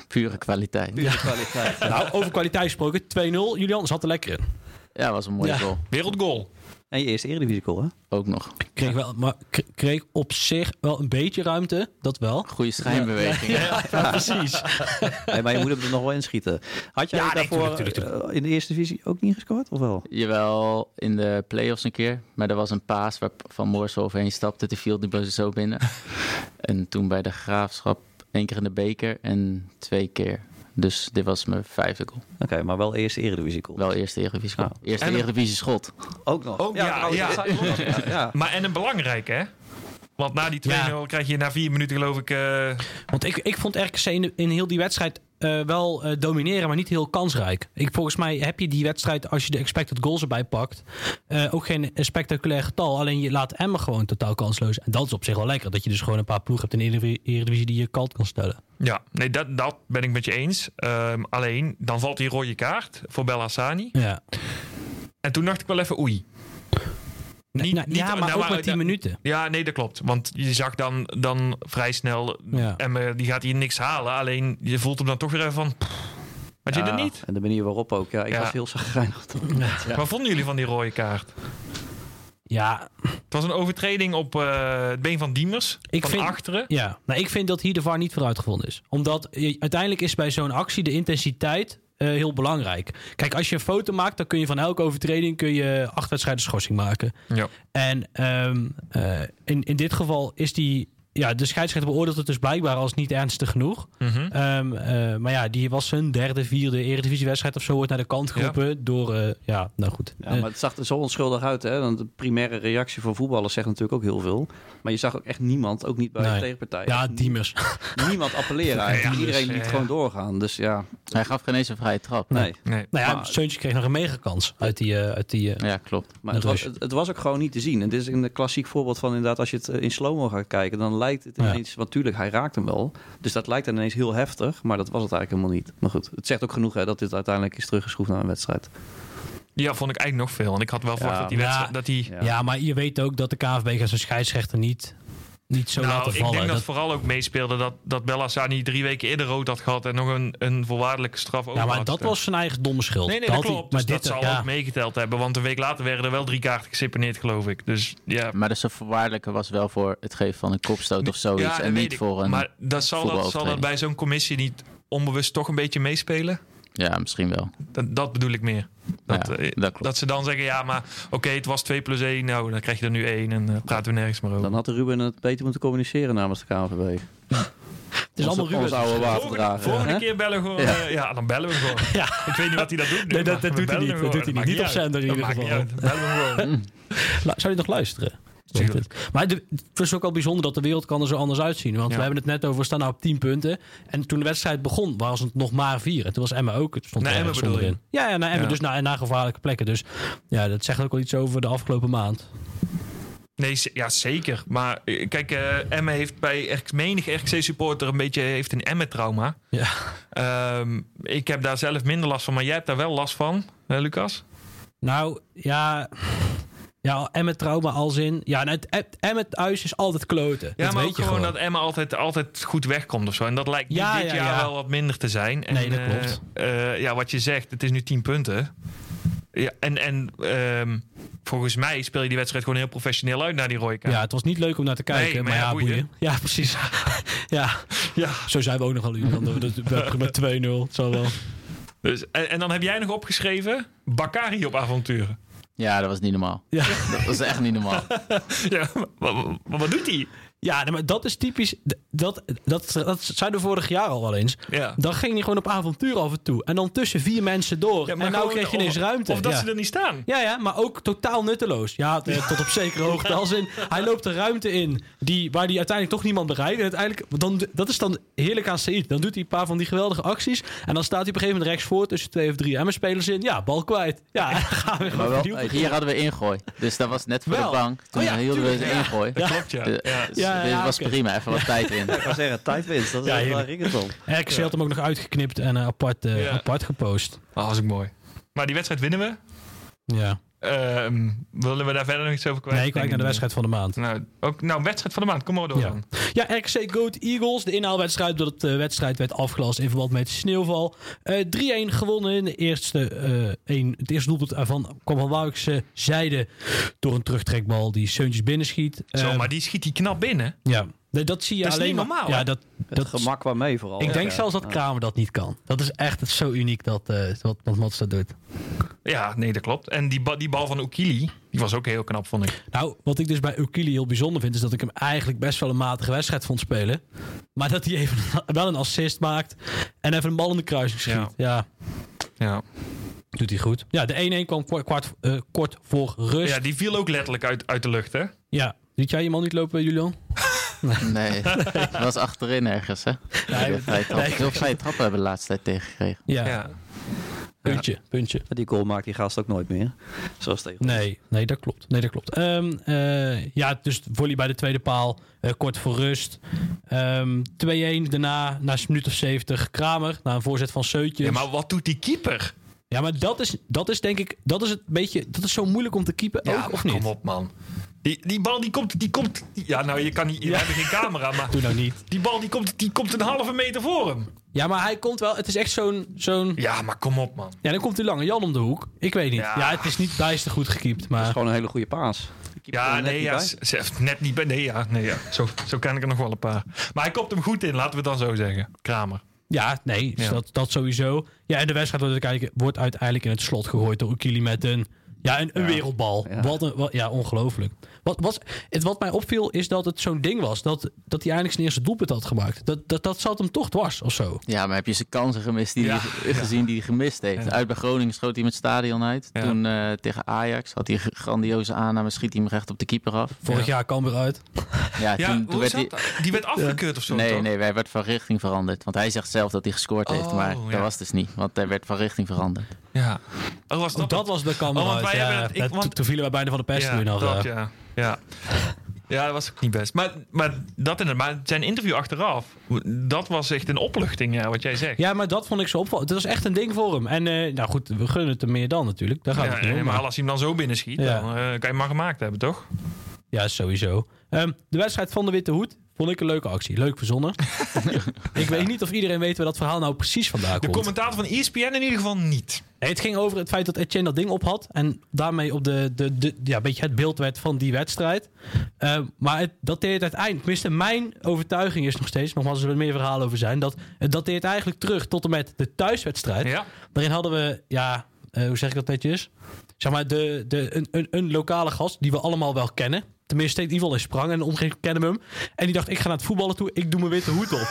Pure kwaliteit. pure kwaliteit. Nou, over kwaliteit gesproken. 2-0. Julian zat er lekker in. Ja, was een mooie Ja. goal. Wereldgoal. En je eerste Eredivisie goal, hè? Ook nog. Kreeg, wel, maar kreeg op zich wel een beetje ruimte, dat wel. Goede schijnbeweging. Ja, ja, precies. [laughs] Maar je moet hem er nog wel inschieten. Had jij Ja, nee, daarvoor tuurlijk, tuurlijk, eh, in de Eerste Divisie ook niet gescoord, of wel? Jawel, in de play-offs een keer. Maar er was een paas waar Van Moorsel overheen stapte. Die viel die bus zo binnen. [laughs] en toen bij de Graafschap één keer in de beker en twee keer. Dus dit was mijn vijfde goal. Oké, maar wel eerste Eredivisie goal. Wel eerste Eredivisie goal. Ja. Eerste En- Eredivisie schot. Ook nog. Ook, ja, trouwens, ja. [laughs] Maar en een belangrijke, hè? Want na die 2-0 Ja. krijg je na vier minuten, geloof ik. eh, Want ik, ik vond RKC in, in heel die wedstrijd eh, wel eh, domineren, maar niet heel kansrijk. Ik, volgens mij heb je die wedstrijd, als je de expected goals erbij pakt, eh, ook geen spectaculair getal. Alleen je laat Emmen gewoon totaal kansloos. En dat is op zich wel lekker, dat je dus gewoon een paar ploegen hebt in de Eredivisie- Eredivisie die je kalt kan stellen. ja, nee, dat, dat ben ik met je eens. Ehm, alleen, dan valt die rode kaart voor Bellassani. Ja, En toen dacht ik wel even oei. Niet- Nou, niet- ja maar nou, ook maar- met 10 minuten. Ja, nee, dat klopt. Want je zag dan, dan vrij snel... Ja. Emmen, die gaat hier niks halen. Alleen, je voelt hem dan toch weer even van... pff, Had je Ja, er niet? En de manier waarop ook. Ja, ik Ja. was heel zagrijnig. Wat vonden jullie van die rode kaart? Ja, Het was een overtreding op eh, het been van Diemers. Ik van vind- achteren. Ja, nou, ik vind dat hier de VAR niet voor uitgevonden is. Omdat uiteindelijk is bij zo'n actie de intensiteit eh, heel belangrijk. Kijk, als je een foto maakt, dan kun je van elke overtreding kun je acht wedstrijden schorsing maken. Ja. En ehm, eh, in, in dit geval is die. Ja, de scheidsrechter beoordeelt het dus blijkbaar als niet ernstig genoeg. Mhm. Ehm, eh, maar ja, die was zijn derde, vierde eredivisiewedstrijd of zo wordt naar de kant geroepen door... eh, ja, nou goed. Ja, maar het zag er zo onschuldig uit. Hè? Want de primaire reactie van voetballers zegt natuurlijk ook heel veel. Maar je zag ook echt niemand, ook niet bij Nee. de tegenpartij. ja, Diemers. [laughs] Niemand appelleren eigenlijk. Ja, Iedereen liet ja. gewoon doorgaan. Dus ja, Hij gaf geen eens een vrije trap. nee. Nee. Nou ja, Maar- Seuntje kreeg nog een megakans uit die... eh, uit die Ja, klopt. Maar het was, het, het was ook gewoon niet te zien. En dit is een klassiek voorbeeld van inderdaad, als je het in slow-mo gaat kijken, dan lijkt het Ja. ineens, want tuurlijk, hij raakt hem wel. Dus dat lijkt dan ineens heel heftig, maar dat was het eigenlijk helemaal niet. Maar goed, het zegt ook genoeg hè, dat dit uiteindelijk is teruggeschroefd naar een wedstrijd. Ja, vond ik eigenlijk nog veel. Want ik had wel verwacht Ja. dat die Ja. wedstrijd... Dat die, Ja. Ja. maar je weet ook dat de KNVB gaat zijn scheidsrechter niet, niet zo nou, laten ik vallen. denk dat, Dat- vooral ook meespeelde dat, dat Bellassani drie weken eerder rood had gehad... en nog een, een voorwaardelijke straf over ja, maar dat was zijn eigen domme schuld. Nee, nee, Dat dat had hij- klopt. maar dus dit, dat zal ja, ook meegeteld hebben. Want een week later werden er wel drie kaarten geseponeerd, geloof ik. Dus ja... Maar dus de voorwaardelijke was wel voor het geven van een kopstoot of zoiets. ja, en niet ik. voor een... Maar dat zal, dat, zal dat bij zo'n commissie niet onbewust toch een beetje meespelen? Ja, misschien wel. Dat, dat bedoel ik meer. Dat, Ja, eh, dat klopt. dat ze dan zeggen, ja, maar oké, het was 2 plus 1. Nou, dan krijg je er nu 1 en eh, praten we nergens meer over. Dan had de Ruben het beter moeten communiceren namens de KNVB. [laughs] het is allemaal Ruben. Oude Volgende, waterdrager. volgende hè? keer bellen we gewoon. Ja. Ja, dan bellen we gewoon. [laughs] Ja. Ik weet niet wat hij dat doet. nu, Nee, dat- dat doet hij niet. Dat doet hij maakt niet. Niet op uit. zender in Dat ieder geval. Bellen we gewoon. [laughs] Zou je nog luisteren? Tuurlijk. Maar het is ook wel bijzonder dat de wereld kan er zo anders uitzien. Want Ja. we hebben het net over, we staan nou op 10 punten. En toen de wedstrijd begon, was het nog maar 4. En toen was Emma ook. Het stond Naar ergens bedoel onderin. Ja, ja, naar Emmen. Ja. Dus naar, gevaarlijke plekken. Dus ja, dat zegt ook wel iets over de afgelopen maand. Nee, ja, zeker. Maar eh, kijk, eh Emma heeft bij menig RKC-supporter een beetje heeft een Emmen-trauma. Ja. Ehm, ik heb daar zelf minder last van, maar jij hebt daar wel last van, hè, Lucas? Nou, ja... Ja, Emmet trauma als in... Ja, nou, het Emmet thuis is altijd kloten. Ja, dat maar weet ook je gewoon gewoon. dat Emma altijd, altijd goed wegkomt of zo. En dat lijkt nu Ja, dit ja, jaar ja. wel wat minder te zijn. En, Nee, dat eh, klopt. eh, ja, wat je zegt, het is nu 10 punten. Ja, en en ehm, volgens mij speel je die wedstrijd gewoon heel professioneel uit naar die kaart. Ja, het was niet leuk om naar te kijken. Nee, maar, maar ja, boeien. boeien. Ja, precies. ja, [laughs] Ja, zo zijn we ook nogal u. Dan met 2-0. Het zal wel. dus, en, en dan heb jij nog opgeschreven... Bakari op avonturen. Ja, dat was niet normaal. Ja. Dat was echt niet normaal. [laughs] Ja, maar, maar wat doet hij? Ja, nee, maar dat is typisch. Dat, dat, dat zijn we vorig jaar al wel eens. Ja. Dan ging hij gewoon op avontuur af en toe. En dan tussen vier mensen door. Ja, en nou kreeg je ineens ruimte. Of dat ja. ze er niet staan. Ja, ja, maar ook totaal nutteloos. Ja, tot op zekere [laughs] hoogte. Als in, hij loopt de ruimte in die, waar hij uiteindelijk toch niemand bereikt. En uiteindelijk, dan, dat is dan heerlijk aan Said. Dan doet hij een paar van die geweldige acties. En dan staat hij op een gegeven moment rechts voor tussen twee of drie Emmen-spelers in. Ja, bal kwijt. Ja, [laughs] dan gaan we Maar wel, eh, hier hadden we ingooi. Dus dat was net voor Wel. de bank. Toen Oh ja, hielden we ingooi. Dat klopt, ja. Ja. dus dit ja, was prima. Even wat tijd in. [laughs] Ik ga zeggen, tijdwinst. Dat is Ja, wel heerlijk. Ringenton. RKC had hem ook nog uitgeknipt en eh, apart, eh, Ja. apart gepost. Oh, dat is ook mooi. Maar die wedstrijd winnen we. Ja. Ehm, willen we daar verder nog iets over kwijt? Nee, ik kijk naar de wedstrijd van de maand. Nou, ook, nou, wedstrijd van de maand. Kom maar door Ja. dan. Ja, RKC Goat Eagles. De inhaalwedstrijd doordat de wedstrijd werd afgelast in verband met sneeuwval. Eh 3-1 gewonnen. In de eerste, eh een, het eerste doelpunt ervan kwam van Wouwkse zijde door een terugtrekbal die Seuntjes binnenschiet. Zo, Eh, maar die schiet die knap binnen. Ja, Nee, dat zie je Dat is alleen niet maar- normaal, Ja, dat, Het dat, gemak waarmee vooral. ik denk Ja. zelfs dat. Kramer dat niet kan. Dat is echt zo uniek dat, eh wat, wat Mats dat doet. Ja, nee, dat klopt. En die, ba- die bal van Okili, die was ook heel knap, vond ik. Nou, wat ik dus bij Ukili heel bijzonder vind, is dat ik hem eigenlijk best wel een matige wedstrijd vond spelen. Maar dat hij even [laughs] wel een assist maakt en even een bal in de kruising schiet. Ja. Ja, Ja. doet hij goed. Ja, de 1-1 kwam kwart, kwart, eh, kort voor rust. ja, die viel ook letterlijk uit, uit de lucht, hè? Ja. Ziet jij je man niet lopen, Julian? [laughs] [laughs] Nee, het was achterin ergens, hè? Nee. Veel vrije trappen hebben we de laatste tijd tegengekregen. Ja, Ja. puntje, puntje. Die goal maakt die gast ook nooit meer. Zoals tegen ons. Nee, nee, dat klopt. Nee, dat klopt. Ehm, eh, ja, dus volley bij de tweede paal. eh, kort voor rust. Ehm 2-1 daarna, na een minuut of 70. Kramer, na een voorzet van Seutjes. ja, maar wat doet die keeper? Ja, maar dat is, dat is denk ik, dat is het beetje, dat is zo moeilijk om te keepen Ja, ook, of niet? kom op, man. Die, die bal, die komt, die komt... Ja, nou, je kan niet... Ja. hebt geen camera, maar... [laughs] Doe nou niet. Die bal, die komt, die komt een halve meter voor hem. Ja, maar hij komt wel, het is echt zo'n, zo'n, Ja, maar kom op, man. ja, dan komt die lange Jan om de hoek. Ik weet niet. Ja, Ja. het is niet bijster goed gekiept, maar gewoon een hele goede paas. Keeper Ja, er net nee, niet ja, bij. z- z- net niet bij. Nee, ja, nee, ja. Zo, zo ken ik er nog wel een paar. Maar hij kopt hem goed in, laten we het dan zo zeggen. Kramer. ja, nee, dus Ja. Dat, dat sowieso. Ja, en de wedstrijd wordt uiteindelijk, wordt uiteindelijk in het slot gegooid door Ukili met een, ja, een, wereldbal. Wat een, wat, ja, ongelooflijk. Wat, wat, het, wat mij opviel is dat het zo'n ding was, dat, dat hij eindelijk zijn eerste doelpunt had gemaakt. Dat, dat, dat zat hem toch dwars of zo. Ja, maar heb je zijn kansen gemist die Ja. hij, gezien die hij gemist heeft? Ja. Uit bij Groningen schoot hij met het stadion uit. Ja. Toen eh, tegen Ajax had hij een grandioze aanname, schiet hij hem recht op de keeper af. Vorig Ja. jaar kan weer uit. Ja, Ja, toen, werd hij... Die werd afgekeurd of zo, Nee, toch? nee, hij werd van richting veranderd. Want hij zegt zelf dat hij gescoord heeft, Oh, maar ja. dat was dus niet. Want hij werd van richting veranderd. Ja. Oh, was Dat, dat, was de kan Oh, want wij Ja, het- ik- want- toen vielen we bijna van de pest ja, toen nog. dat, ja. Ja. Ja, dat was ook niet best. Maar, maar dat in het, maar zijn interview achteraf, dat was echt een opluchting, ja, wat jij zegt. Ja, maar dat vond ik zo opvallend. Dat was echt een ding voor hem. En eh, nou goed, we gunnen het hem meer dan natuurlijk. Daar gaat Ja, het niet om. en- maar als hij hem dan zo binnenschiet, Ja. dan eh, kan je hem maar gemaakt hebben, toch? ja, sowieso. Ehm, de wedstrijd van de Witte Hoed vond ik een leuke actie. Leuk verzonnen. [laughs] ik weet niet of iedereen weet waar dat verhaal nou precies vandaan De komt. commentator van ESPN in ieder geval niet. Nee, het ging over het feit dat Etienne dat ding op had. En daarmee op de, de, de, ja, beetje het beeld werd van die wedstrijd. Ehm, maar het dateert uiteindelijk, tenminste mijn overtuiging is nog steeds, nogmaals er zullen meer verhalen over zijn, dat het dateert eigenlijk terug tot en met de thuiswedstrijd. Ja. Daarin hadden we, ja, eh, hoe zeg ik dat netjes? Zeg maar, de, de, een, een, een lokale gast die we allemaal wel kennen. Tenminste, in ieder geval in Sprang en de omgeving kennen we hem. En die dacht, ik ga naar het voetballen toe, ik doe mijn witte hoed op.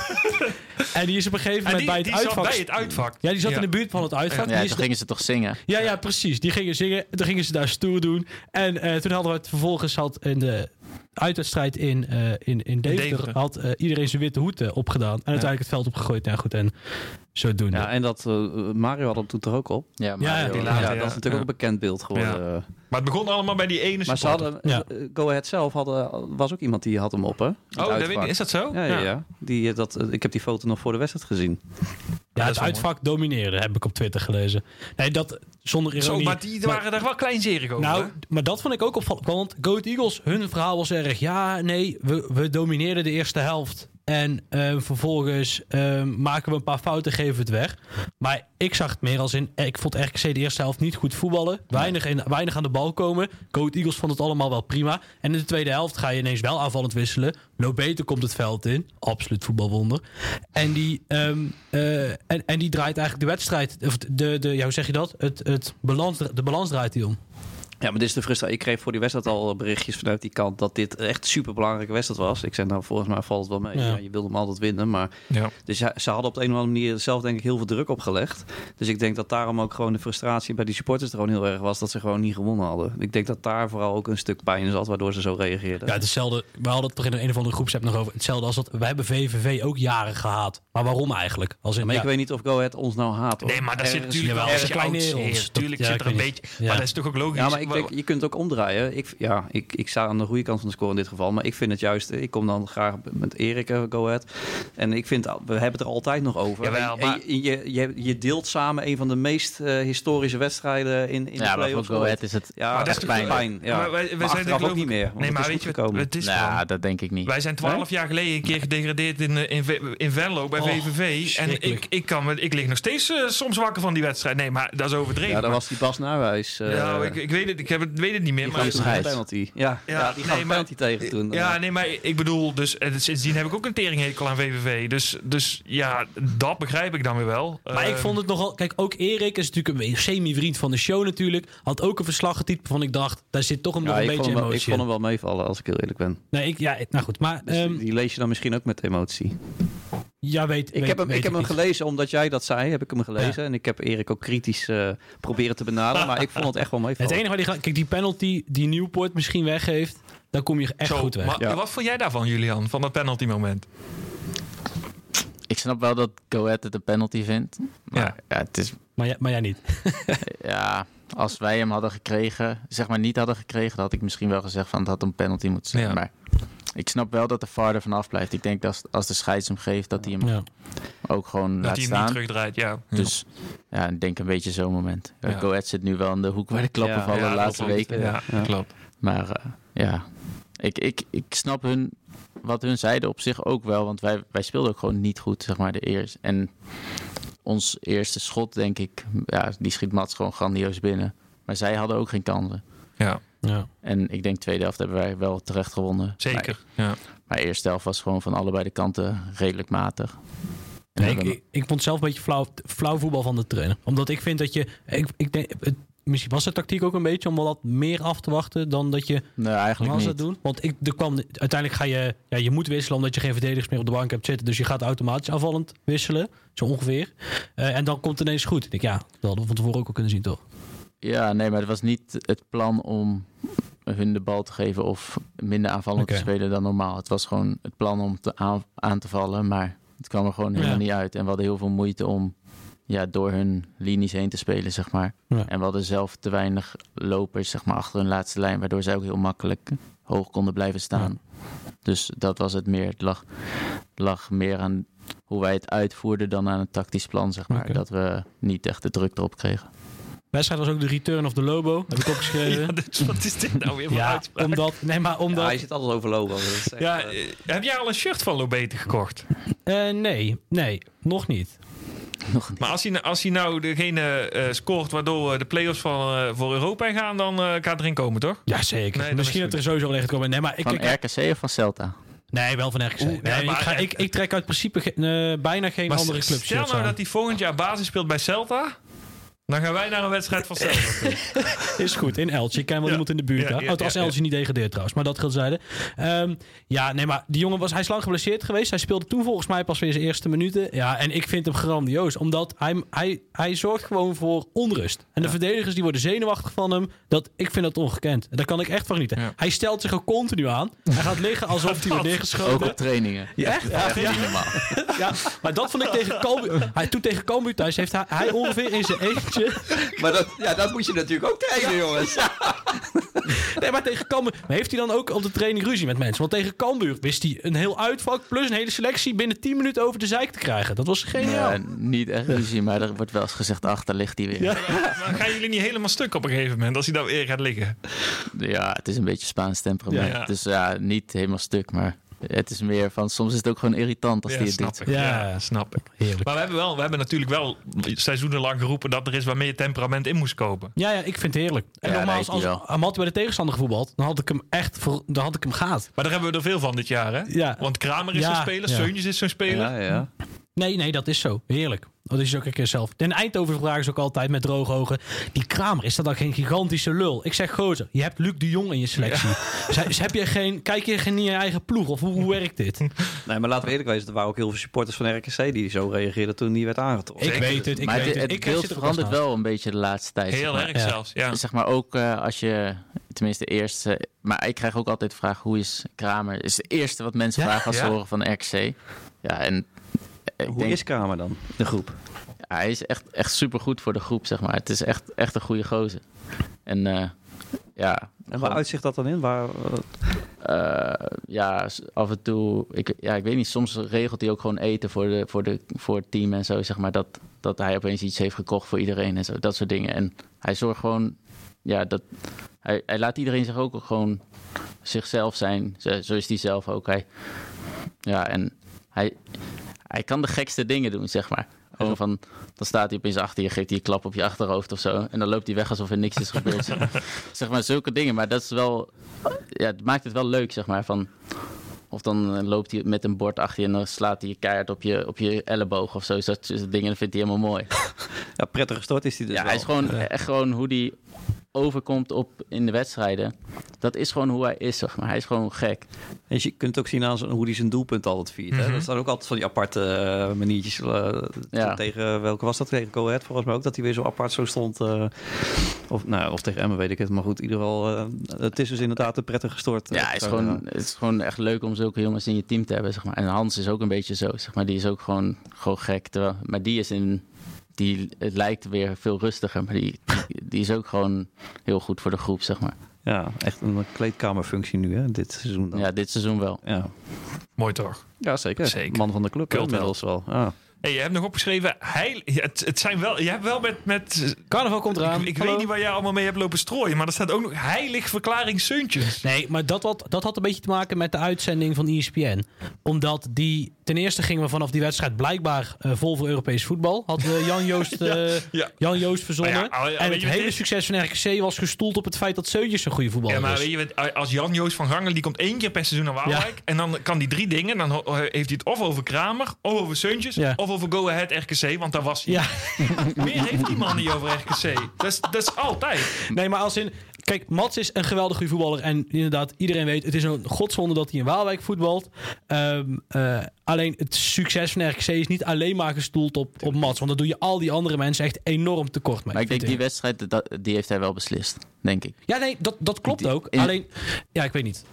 [laughs] en die is op een gegeven En moment die, bij het die uitvak... bij het uitvak. Ja, die zat Ja. in de buurt van het uitvak. Ja, toen gingen ze toch zingen. ja, ja, precies. Die gingen zingen. Toen gingen ze daar stoer doen. En eh, toen hadden we het vervolgens had in de uitwedstrijd in, eh in, in Deventer, Deventer. had eh, iedereen zijn witte hoed opgedaan. En uiteindelijk het veld opgegooid. Ja, goed. En zodoende. Ja, en dat eh, Mario had hem toen toch ook op. Ja, Ja, Mario, Ja, later, dat ja. is natuurlijk Ja. ook een bekend beeld geworden. Maar het begon allemaal bij die ene Maar ze hadden, Ja. eh, Go Ahead zelf hadden, was ook iemand die had hem op, hè? Het Oh, dat uitvak. weet ik, is dat zo? Ja, ja, ja. Die, eh, dat, eh, ik heb die foto nog voor de wedstrijd gezien. ja, het uitvak domineerde, heb ik op Twitter gelezen. Nee, dat zonder Zo, ironie. maar die waren daar wel kleinzerig over. Nou, hè? maar dat vond ik ook opvallend. Want Goat Eagles, hun verhaal was erg. Ja, nee, we, we domineerden de eerste helft. En eh, vervolgens eh, maken we een paar fouten, geven we het weg. Maar ik zag het meer als in... eh, Ik vond RKC de eerste helft niet goed voetballen. Weinig, in, weinig aan de bal komen. Goat Eagles vond het allemaal wel prima. En in de tweede helft ga je ineens wel aanvallend wisselen. No beter komt het veld in. Absoluut voetbalwonder. En die, ehm, eh, en, en die draait eigenlijk de wedstrijd... Of de, de, ja, hoe zeg je dat? Het, het balans, de balans draait die om. Ja, maar dit is de frustratie. Ik kreeg voor die wedstrijd al berichtjes vanuit die kant dat dit echt een super belangrijke wedstrijd was. Ik zei, nou, volgens mij valt het wel mee. Ja. Ja. je wilde hem altijd winnen. Maar Ja. dus ja, ze hadden op de een of andere manier zelf denk ik heel veel druk opgelegd. Dus ik denk dat daarom ook gewoon de frustratie bij die supporters er gewoon heel erg was dat ze gewoon niet gewonnen hadden. Ik denk dat daar vooral ook een stuk pijn in zat, waardoor ze zo reageerden. Ja, hetzelfde. We hadden het in een, of andere groepsapp nog over. Hetzelfde als dat. Wij hebben VVV ook jaren gehaat. Maar waarom eigenlijk? Als in, maar ja, ik weet niet of Go Ahead ons nou haat. Hoor. Nee, maar daar zit natuurlijk wel een ons. Tuurlijk zit er een beetje. Maar dat is toch ook logisch. Ja, maar ik ik denk, je kunt het ook omdraaien. Ik, ja, ik, ik sta aan de goede kant van de score in dit geval. Maar ik vind het juist... Ik kom dan graag met Erik, uh, Go Ahead. En ik vind, we hebben het er altijd nog over. Jawel, En maar- je, je, je, je deelt samen een van de meest eh, historische wedstrijden in, in Ja, de maar voor play-offs. Go Ahead is het Ja, Maar dat dat is pijn. pijn ja. Maar wij- wij Maar zijn er ook niet meer. Nee, het maar is weet goed je, gekomen. het is Nou, gewoon- dat denk ik niet. Wij zijn twaalf jaar geleden een keer gedegradeerd in, eh, in, Ve- in Venlo bij Oh, VVV. En verschrikkelijk. ik, ik, kan ik lig nog steeds eh, soms wakker van die wedstrijd. Nee, maar dat is overdreven. Ja, dat Maar- was die Bas eh, ja, ik, ik, weet het, ik heb het, weet het niet meer. die Maar, een penalty. Ja, Ja, ja, die nee, een maar- penalty tegen toen. ja, nee, maar ik bedoel, dus, en sindsdien heb ik ook een teringhekel aan VVV. Dus, dus ja, dat begrijp ik dan weer wel. Maar ik Eh, vond het nogal... Kijk, ook Erik is natuurlijk een semi-vriend van de show natuurlijk. Had ook een verslag getypt waarvan ik dacht... Daar zit toch een, nog Ja, een ik, beetje wel, ik emotie vond hem wel meevallen, als ik heel eerlijk ben. Nee, ik, ja, nou goed. Maar Dus ehm, die lees je dan misschien ook met emotie. Ja, weet, Ik weet- heb hem, weet ik heb hem gelezen omdat jij dat zei, heb ik hem gelezen. En ik heb Erik ook kritisch eh, proberen te benaderen. Maar ik vond het echt wel Het meevallen. enige waar die gaat... Kijk, die penalty die Newport misschien weggeeft... Dan kom je echt zo, goed weg. maar Ja. Wat vond jij daarvan, Julian, van dat penalty moment? Ik snap wel dat Go Ahead het een penalty vindt. Maar Ja. ja. het is, Maar, jij, maar jij niet. [laughs] ja, als wij hem hadden gekregen, zeg maar niet hadden gekregen, dan had ik misschien wel gezegd van het had een penalty moeten zijn. Ja. Maar ik snap wel dat de VAR er vanaf blijft. Ik denk dat als, als de scheids hem geeft, dat hij hem Ja. ook gewoon Dat laat hij hem niet terugdraait, ja. Dus ja, ik denk een beetje zo'n moment. Ja. Ja. Go Ahead zit nu wel in de hoek waar de klappen Ja, vallen ja, de laatste weken. Ja, Ja. klopt. Maar eh, ja, ik, ik, ik snap hun, wat hun zeiden op zich ook wel. Want wij, wij speelden ook gewoon niet goed, zeg maar, de eerste. En ons eerste schot, denk ik, ja, die schiet Mats gewoon grandioos binnen. Maar zij hadden ook geen kansen. Ja, Ja. En ik denk tweede helft hebben wij wel terecht gewonnen. zeker. Ja. Maar, maar eerste helft was gewoon van allebei de kanten redelijk matig. Nee, ik, ik, ik vond zelf een beetje flauw, flauw voetbal van de trainer. Omdat ik vind dat je... Ik, ik denk, het, misschien was de tactiek ook een beetje om wel wat meer af te wachten dan dat je nee, eigenlijk normaal zou niet. doen. Want ik, er kwam, uiteindelijk ga je... Ja, je moet wisselen omdat je geen verdedigers meer op de bank hebt zitten. Dus je gaat automatisch aanvallend wisselen. Zo ongeveer. Eh, en dan komt het ineens goed. Ik denk, ja, dat hadden we van tevoren ook al kunnen zien, toch? Ja, nee, maar het was niet het plan om hun de bal te geven of minder aanvallend te spelen dan normaal. Het was gewoon het plan om te aan, aan te vallen, maar het kwam er gewoon helemaal Ja. niet uit. En we hadden heel veel moeite om ja, door hun linies heen te spelen, zeg maar. Ja. En we hadden zelf te weinig lopers, zeg maar, achter hun laatste lijn, waardoor zij ook heel makkelijk hoog konden blijven staan. Dus dat was het meer. Het lag, lag meer aan hoe wij het uitvoerden dan aan het tactisch plan, zeg maar. Dat we niet echt de druk erop kregen. Wedstrijd was ook de return of the Lobo. Heb ik opgeschreven. [laughs] Ja, dus wat is dit nou weer voor Ja, uitspraak? omdat... Nee, maar Ja, omdat... hij zit altijd over Lobo. Ja, eh, eh, heb jij al een shirt van Lobete gekocht? Eh, nee, nee, nog niet. Nog niet. Maar als hij, nou- als hij nou degene eh, scoort waardoor de play-offs van, eh, voor Europa gaan, dan eh, kan het erin komen, toch? Ja, zeker. Nee, Misschien is dat er sowieso wel echt komen. Nee, maar ik, Van ik, RKC of van Celta? nee, wel van RKC. Oeh, nee, ja, ik, ga, ik, ik trek uit principe ge- eh, bijna geen Maar andere clubs. stel nou dat hij volgend jaar basis speelt bij Celta. Dan gaan wij naar een wedstrijd van Celta [laughs] toe. Is goed, in Elche. Ik ken wel Ja. iemand in de buurt Ja, daar. ja, Oh, als ja, Elche niet degradeert trouwens, maar dat geldt zijde. Ehm, ja, nee, maar die jongen was, hij is lang geblesseerd geweest. Hij speelde toen volgens mij pas weer zijn eerste minuten. Ja, en ik vind hem grandioos, omdat hij, hij, hij zorgt gewoon voor onrust. En de verdedigers die worden zenuwachtig van hem. Dat, ik vind dat ongekend. En daar kan ik echt van genieten. Ja. Hij stelt zich ook continu aan. Hij gaat liggen alsof [laughs] hij wordt Ook neergeschoten. op trainingen. Ja, echt? Ja, Echt ja. niet normaal. Ja, maar dat vond ik tegen Cambuur. [laughs] Hij, toen tegen Cambuur thuis heeft hij, hij ongeveer in zijn eentje... [laughs] Maar dat, ja, dat moet je natuurlijk ook trainen, jongens. [laughs] Nee, maar tegen Cambuur... Maar heeft hij dan ook op de training ruzie met mensen? Want tegen Cambuur wist hij een heel uitvak... plus een hele selectie binnen 10 minuten over de zijk te krijgen. Dat was geniaal. Ja, niet echt ruzie, maar er wordt wel eens gezegd, achter ligt hij weer. Ja. Ja. [laughs] Maar gaan jullie niet helemaal stuk op een gegeven moment als hij daar weer gaat liggen? het is een beetje Spaans temperament. Ja. Dus ja, niet helemaal stuk, maar het is meer van... Soms is het ook gewoon irritant als Ja, hij het snap doet. ik. Ja. Ja, snap ik. Heerlijk. Maar we hebben, wel, we hebben natuurlijk wel seizoenenlang geroepen dat er is waar meer temperament in moest kopen. Ja, ja, ik vind het heerlijk. En Ja, nogmaals, als. Amat bij de tegenstander gevoetbald... dan had ik hem echt voor, dan had ik hem gehad. Maar daar hebben we er veel van dit jaar, hè? Ja. Want Kramer is Ja, zo'n speler, ja. Seuntjes is zo'n speler. Ja, ja. Nee, nee, dat is zo. Heerlijk. Dat is ook een keer zelf. En Eindhoven vragen ze ook altijd met droge ogen. Die Kramer, is dat dan geen gigantische lul? Ik zeg gozer, je hebt Luc de Jong in je selectie. Dus heb je geen, kijk je geen niet in je eigen ploeg? Of hoe, hoe werkt dit? Nee, maar laten we eerlijk wezen, er waren ook heel veel supporters van RKC die zo reageerden toen die werd aangetrokken. Ik weet het, ik maar weet het, het. beeld er verandert wel een beetje de laatste tijd. zeg Heel maar. erg Ja. zelfs, ja. Zeg maar ook eh, als je, tenminste eerst, eh, maar ik krijg ook altijd de vraag hoe is Kramer? Is het eerste wat mensen Ja? vragen als ze Ja. horen van RKC. Ja, en Hoe denk, is Kramer dan, de groep? ja, hij is echt, echt supergoed voor de groep, zeg maar. Het is echt, echt een goede gozer. En eh, ja, En waar uitzicht dat dan in? Waar, eh, eh, ja, af en toe, ik, ja, ik weet niet, soms regelt hij ook gewoon eten voor, de, voor, de, voor het team en zo, zeg maar, dat, dat hij opeens iets heeft gekocht voor iedereen en zo, dat soort dingen. En hij zorgt gewoon, ja, dat, hij, hij laat iedereen zich ook gewoon zichzelf zijn, zo, zo is hij zelf ook. Hij, ja, en hij, hij kan de gekste dingen doen, zeg maar. Gewoon van, dan staat hij opeens achter je, geeft hij een klap op je achterhoofd of zo. En dan loopt hij weg alsof er niks is gebeurd. [laughs] zeg, maar. zulke dingen. Maar dat is wel, ja, het maakt het wel leuk, zeg maar. Van, of dan eh, loopt hij met een bord achter je en dan slaat hij je keihard op je, op je elleboog of zo. Dus dat soort dingen vindt hij helemaal mooi. [laughs] ja, prettig gestort is hij dus ja, wel. hij is gewoon echt gewoon hoe hij overkomt op in de wedstrijden. Dat is gewoon hoe hij is, zeg maar. Hij is gewoon gek. En je kunt ook zien aan hoe hij zijn doelpunt altijd viert. hè. Mhm. Dat ook altijd van die aparte eh, maniertjes. eh, Ja. Tegen, welke was dat? Tegen Ahead volgens mij ook. Dat hij weer zo apart zo stond. eh, of, nou, of tegen Emmen weet ik het. Maar goed, in ieder geval. eh, het is dus inderdaad een prettig gestort. Ja, het is, gewoon, het is gewoon echt leuk om zulke jongens in je team te hebben, zeg maar. En Hans is ook een beetje zo, zeg maar. Die is ook gewoon, gewoon gek. Terwijl, maar die is in... Die, het lijkt weer veel rustiger, maar die, die, is ook gewoon heel goed voor de groep, zeg maar. Ja, echt een kleedkamerfunctie nu, hè, dit seizoen dan. Ja, dit seizoen wel. Ja, Mooi toch? ja zeker. Zeker. Man van de club, hè, Kult wel. inmiddels wel. Ja. Hey, je hebt nog opgeschreven, heil, het, het zijn wel, je hebt wel met, met Carnaval komt eraan. ik, weet niet waar jij allemaal mee hebt lopen strooien, maar er staat ook nog heilig verklaring Seuntjes. Nee, maar dat had, dat had een beetje te maken met de uitzending van ESPN. Omdat die... Ten eerste gingen we vanaf die wedstrijd blijkbaar eh, vol voor Europees voetbal. Had eh, Jan Joost, [laughs] eh, ja. Jan Joost verzonnen. Maar ja, al- ja, en het hele succes van RKC was gestoeld op het feit dat Seuntjes een goede voetballer Ja, maar is. weet je, wat, als Jan-Joos van Gangel, die komt één keer per seizoen naar Waalwijk. En dan kan die drie dingen. Dan heeft hij het of over Kramer, of over Seuntjes, of over Go Ahead RKC. Want daar was hij. [laughs] Meer heeft die man niet over RKC. Dat is, dat is altijd. nee, maar als in... Kijk, Mats is een geweldig goede voetballer. En inderdaad, iedereen weet, het is een godswonde dat hij in Waalwijk voetbalt. Ehm, eh, alleen het succes van RKC is niet alleen maar gestoeld op, op Mats. Want dan doe je al die andere mensen echt enorm tekort mee. Maar ik denk, die wedstrijd, dat, die heeft hij wel beslist, denk ik. Ja, nee, dat, dat klopt ook. Alleen, ja, ik weet niet.